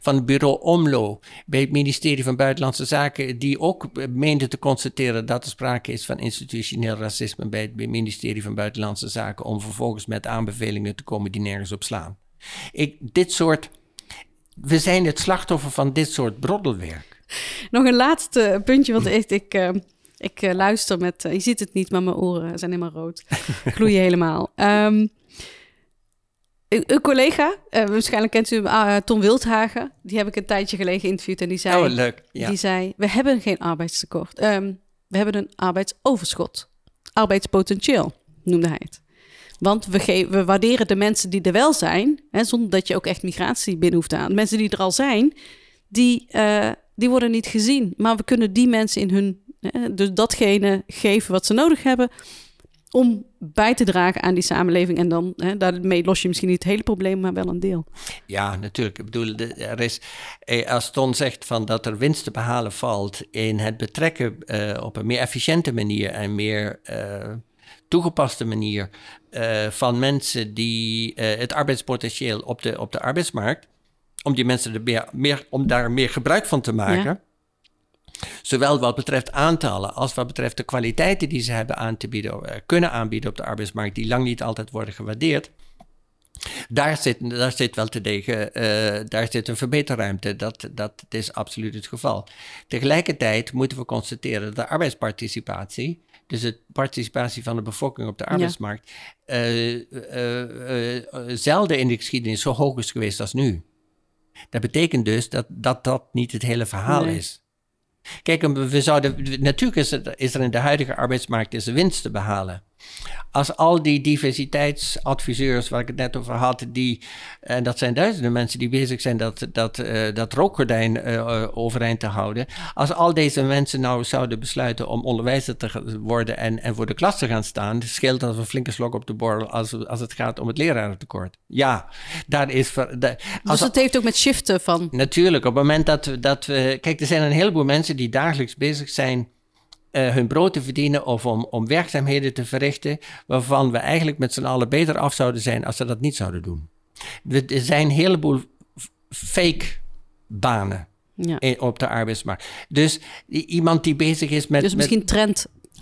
van het bureau OMLO bij het ministerie van Buitenlandse Zaken, die ook eh, meende te constateren dat er sprake is van institutioneel racisme bij het ministerie van Buitenlandse Zaken, om vervolgens met aanbevelingen te komen die nergens op slaan. Ik, dit soort, we zijn het slachtoffer van dit soort broddelwerk. Nog een laatste puntje, want echt, ik, eh, ik eh, luister met... eh, je ziet het niet, maar mijn oren zijn helemaal rood. Gloeien helemaal. Ehm, een, collega, eh, waarschijnlijk kent u hem, ah, Tom Wildhagen. Die heb ik een tijdje geleden geïnterviewd en die zei... oh, leuk. Ja. Die zei, we hebben geen arbeidstekort. Ehm, we hebben een arbeidsoverschot. Arbeidspotentieel, noemde hij het. Want we, we waarderen de mensen die er wel zijn, hè, zonder dat je ook echt migratie binnen hoeft halen. Mensen die er al zijn, die, eh, die worden niet gezien. Maar we kunnen die mensen in hun, hè, dus datgene geven wat ze nodig hebben om bij te dragen aan die samenleving. En dan, hè, daarmee los je misschien niet het hele probleem, maar wel een deel. Ja, natuurlijk. Ik bedoel, er is, eh, als Ton zegt van dat er winst te behalen valt in het betrekken eh, op een meer efficiënte manier en meer eh, toegepaste manier van mensen die het arbeidspotentieel op de, op de arbeidsmarkt, om die mensen er meer, meer, om daar meer gebruik van te maken. Ja. Zowel wat betreft aantallen als wat betreft de kwaliteiten die ze hebben aan te bieden, eh, kunnen aanbieden op de arbeidsmarkt, die lang niet altijd worden gewaardeerd. Daar zit, daar zit wel te degen, eh, daar zit een verbeterruimte. Dat, dat is absoluut het geval. Tegelijkertijd moeten we constateren dat de arbeidsparticipatie, dus de participatie van de bevolking op de arbeidsmarkt, eh, zelden in de geschiedenis zo hoog is geweest als nu. Dat betekent dus dat dat, dat niet het hele verhaal Nee. is. Kijk, we zouden, natuurlijk is, het, is er in de huidige arbeidsmarkt is winst te behalen. Als al die diversiteitsadviseurs waar ik het net over had, die, en dat zijn duizenden mensen die bezig zijn dat, dat, eh, dat rookgordijn eh, eh, overeind te houden. Als al deze mensen nou zouden besluiten om onderwijzer te worden en, en voor de klas te gaan staan, scheelt dat een flinke slok op de borrel als, als het gaat om het lerarentekort. Ja, daar is. ver- da- als, Dus het heeft ook met shiften van... Natuurlijk, op het moment dat we, dat we. Kijk, er zijn een heleboel mensen die dagelijks bezig zijn. Eh, hun brood te verdienen of om, om werkzaamheden te verrichten. waarvan we eigenlijk met z'n allen beter af zouden zijn als ze dat niet zouden doen. Er zijn een heleboel fake banen Ja. op de arbeidsmarkt. Dus iemand die bezig is met. Dus met misschien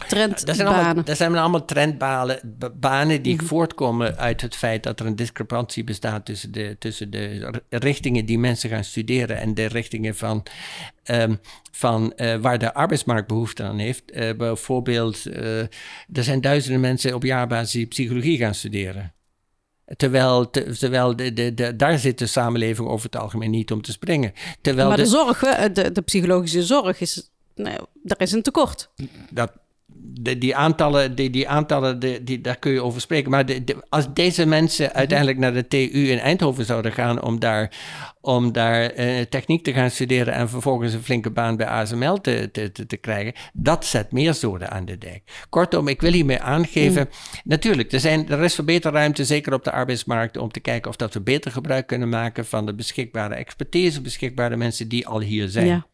trend, dat zijn, allemaal, trendbanen. dat zijn allemaal trendbanen ba- banen die Mhm. voortkomen uit het feit dat er een discrepantie bestaat tussen de, tussen de richtingen die mensen gaan studeren en de richtingen van, ehm, van eh, waar de arbeidsmarkt behoefte aan heeft. Eh, bijvoorbeeld, eh, er zijn duizenden mensen op jaarbasis die psychologie gaan studeren. Terwijl, te- terwijl de, de, de, daar zit de samenleving over het algemeen niet om te springen. Terwijl Maar de de, zorg, de, de psychologische zorg, is, nou, daar is een tekort. dat, de, die aantallen, die, die aantallen die, die, daar kun je over spreken. Maar de, de- als deze mensen uiteindelijk naar de TU in Eindhoven zouden gaan om daar, om daar eh, techniek te gaan studeren en vervolgens een flinke baan bij ASML te, te, te, te krijgen, dat zet meer zoden aan de dijk. Kortom, ik wil hiermee aangeven, natuurlijk, er, zijn, er is verbeterruimte, zeker op de arbeidsmarkt, om te kijken of dat we beter gebruik kunnen maken van de beschikbare expertise, beschikbare mensen die al hier zijn. Ja.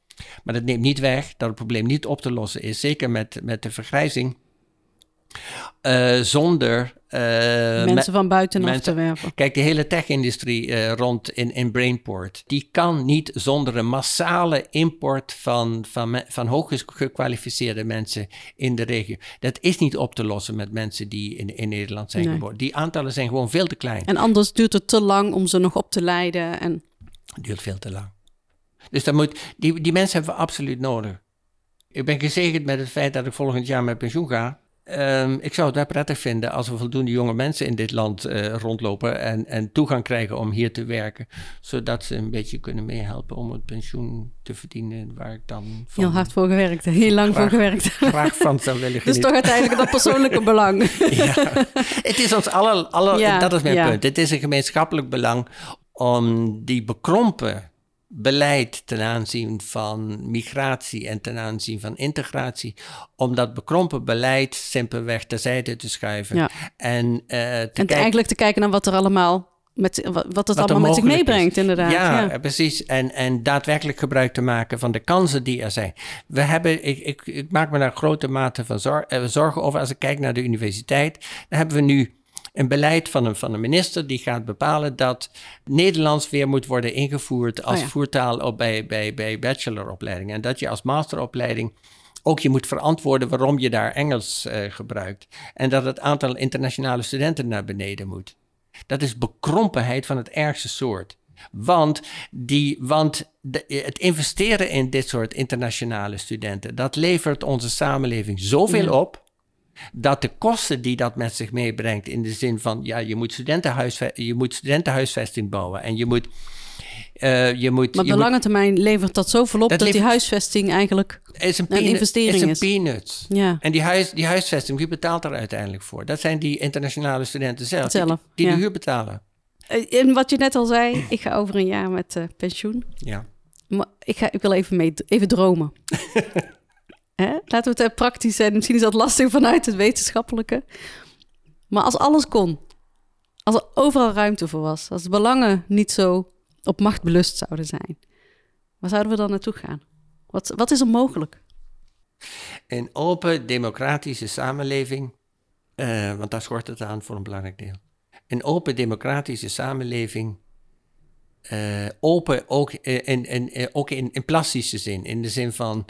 Maar dat neemt niet weg dat het probleem niet op te lossen is. Zeker met, met de vergrijzing. eh, zonder. eh, Mensen me- van buitenaf mensen- te werven. Kijk, de hele tech-industrie eh, rond in, in Brainport, die kan niet zonder een massale import van, van, me- van hoog gekwalificeerde mensen in de regio. Dat is niet op te lossen met mensen die in, in Nederland zijn Nee. geboren. Die aantallen zijn gewoon veel te klein. En anders duurt het te lang om ze nog op te leiden. En duurt veel te lang. Dus dat moet, die, die mensen hebben we absoluut nodig. Ik ben gezegend met het feit dat ik volgend jaar met pensioen ga. Ehm, ik zou het wel prettig vinden als er voldoende jonge mensen in dit land eh, rondlopen en, en toegang krijgen om hier te werken. Zodat ze een beetje kunnen meehelpen om het pensioen te verdienen waar ik dan van heel hard voor gewerkt. Heel lang voor gewerkt. graag van zou willen Dus genieten. toch uiteindelijk dat persoonlijke belang. Ja. Het is ons alle, alle Ja, dat is mijn ja. punt. Het is een gemeenschappelijk belang om die bekrompen beleid ten aanzien van migratie en ten aanzien van integratie, om dat bekrompen beleid simpelweg terzijde te schuiven. Ja. En, eh, te En eigenlijk te kijken naar wat er allemaal, met, wat, het wat allemaal met zich meebrengt, is. inderdaad. Ja, Ja. precies. En, en daadwerkelijk gebruik te maken van de kansen die er zijn. We hebben, ik, ik, ik maak me daar grote mate van eh, zorgen over. Als ik kijk naar de universiteit, dan hebben we nu een beleid van een, van een minister die gaat bepalen dat Nederlands weer moet worden ingevoerd als Oh ja. voertaal op, bij, bij, bij bacheloropleidingen. En dat je als masteropleiding ook je moet verantwoorden waarom je daar Engels eh, gebruikt. En dat het aantal internationale studenten naar beneden moet. Dat is bekrompenheid van het ergste soort. Want, die, want de, het investeren in dit soort internationale studenten, dat levert onze samenleving zoveel op, dat de kosten die dat met zich meebrengt, in de zin van, ja, je moet, studentenhuisve- je moet studentenhuisvesting bouwen en je moet, Uh, je moet, maar op de moet- lange termijn levert dat zoveel op Dat dat, die huisvesting eigenlijk... is een, investering is een peanuts. Ja, En die, huis, die huisvesting, wie betaalt er uiteindelijk voor? Dat zijn die internationale studenten zelf. Zelf, die, die ja. de huur betalen. Eh, en wat je net al zei, ik ga over een jaar met eh, pensioen. Ja. Maar ik, ga, ik wil even, mee, even dromen. Laten we het eh, praktisch zijn. Misschien is dat lastig vanuit het wetenschappelijke. Maar als alles kon, als er overal ruimte voor was, als de belangen niet zo op macht belust zouden zijn, waar zouden we dan naartoe gaan? Wat, wat is er mogelijk? Een open, democratische samenleving, eh, want daar schort het aan voor een belangrijk deel. Een open, democratische samenleving, eh, open ook, eh, ook in, in plastische zin, in de zin van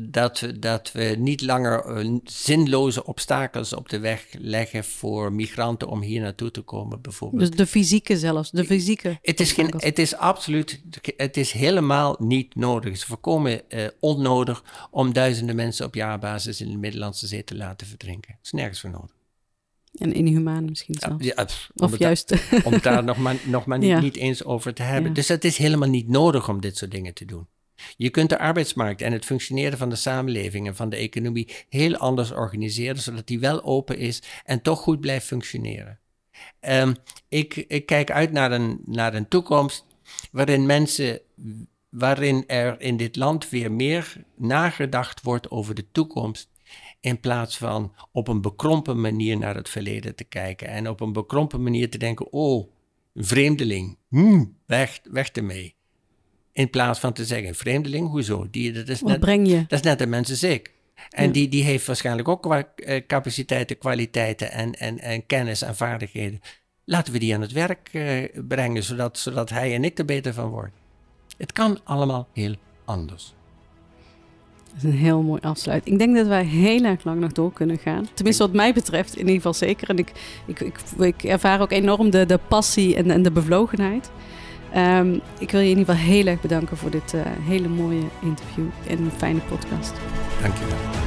dat we, dat we niet langer eh, zinloze obstakels op de weg leggen voor migranten om hier naartoe te komen, bijvoorbeeld. Dus de fysieke zelfs, de fysieke. Het is, geen, het is absoluut, het is helemaal niet nodig. Het is volkomen eh, onnodig om duizenden mensen op jaarbasis in de Middellandse Zee te laten verdrinken. Het is nergens voor nodig. En inhumaan misschien zelfs. Ja, of juist... om daar nog maar, nog maar niet, Ja. niet eens over te hebben. Dus het is helemaal niet nodig om dit soort dingen te doen. Je kunt de arbeidsmarkt en het functioneren van de samenleving en van de economie heel anders organiseren, zodat die wel open is en toch goed blijft functioneren. Ehm, ik, ik kijk uit naar een, naar een toekomst waarin mensen, waarin er in dit land weer meer nagedacht wordt over de toekomst, in plaats van op een bekrompen manier naar het verleden te kijken en op een bekrompen manier te denken, oh, vreemdeling, hmm, weg, weg ermee. In plaats van te zeggen, vreemdeling, hoezo? Die, dat, is Wat net, breng je? dat is net een mens als ik. En Ja. die, die heeft waarschijnlijk ook kwa- eh, capaciteiten, kwaliteiten en, en, en kennis en vaardigheden. Laten we die aan het werk eh, brengen, zodat, zodat hij en ik er beter van worden. Het kan allemaal heel anders. Dat is een heel mooi afsluit. Ik denk dat wij heel erg lang nog door kunnen gaan. Tenminste, wat mij betreft, in ieder geval zeker. En ik, ik, ik, ik ervaar ook enorm de, de passie en, en de bevlogenheid. Ehm, ik wil je in ieder geval heel erg bedanken voor dit eh, hele mooie interview en een fijne podcast. Dank je wel.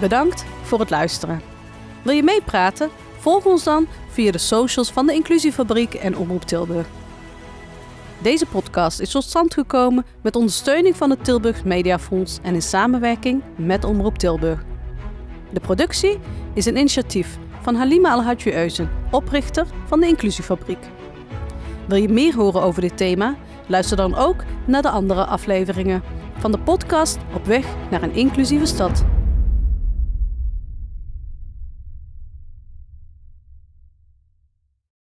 Bedankt voor het luisteren. Wil je meepraten? Volg ons dan via de socials van de Inclusiefabriek en Omroep Tilburg. Deze podcast is tot stand gekomen met ondersteuning van het Tilburg Mediafonds en in samenwerking met Omroep Tilburg. De productie is een initiatief van Halima Alhadji Eusen, oprichter van de Inclusiefabriek. Wil je meer horen over dit thema? Luister dan ook naar de andere afleveringen van de podcast Op weg naar een inclusieve stad.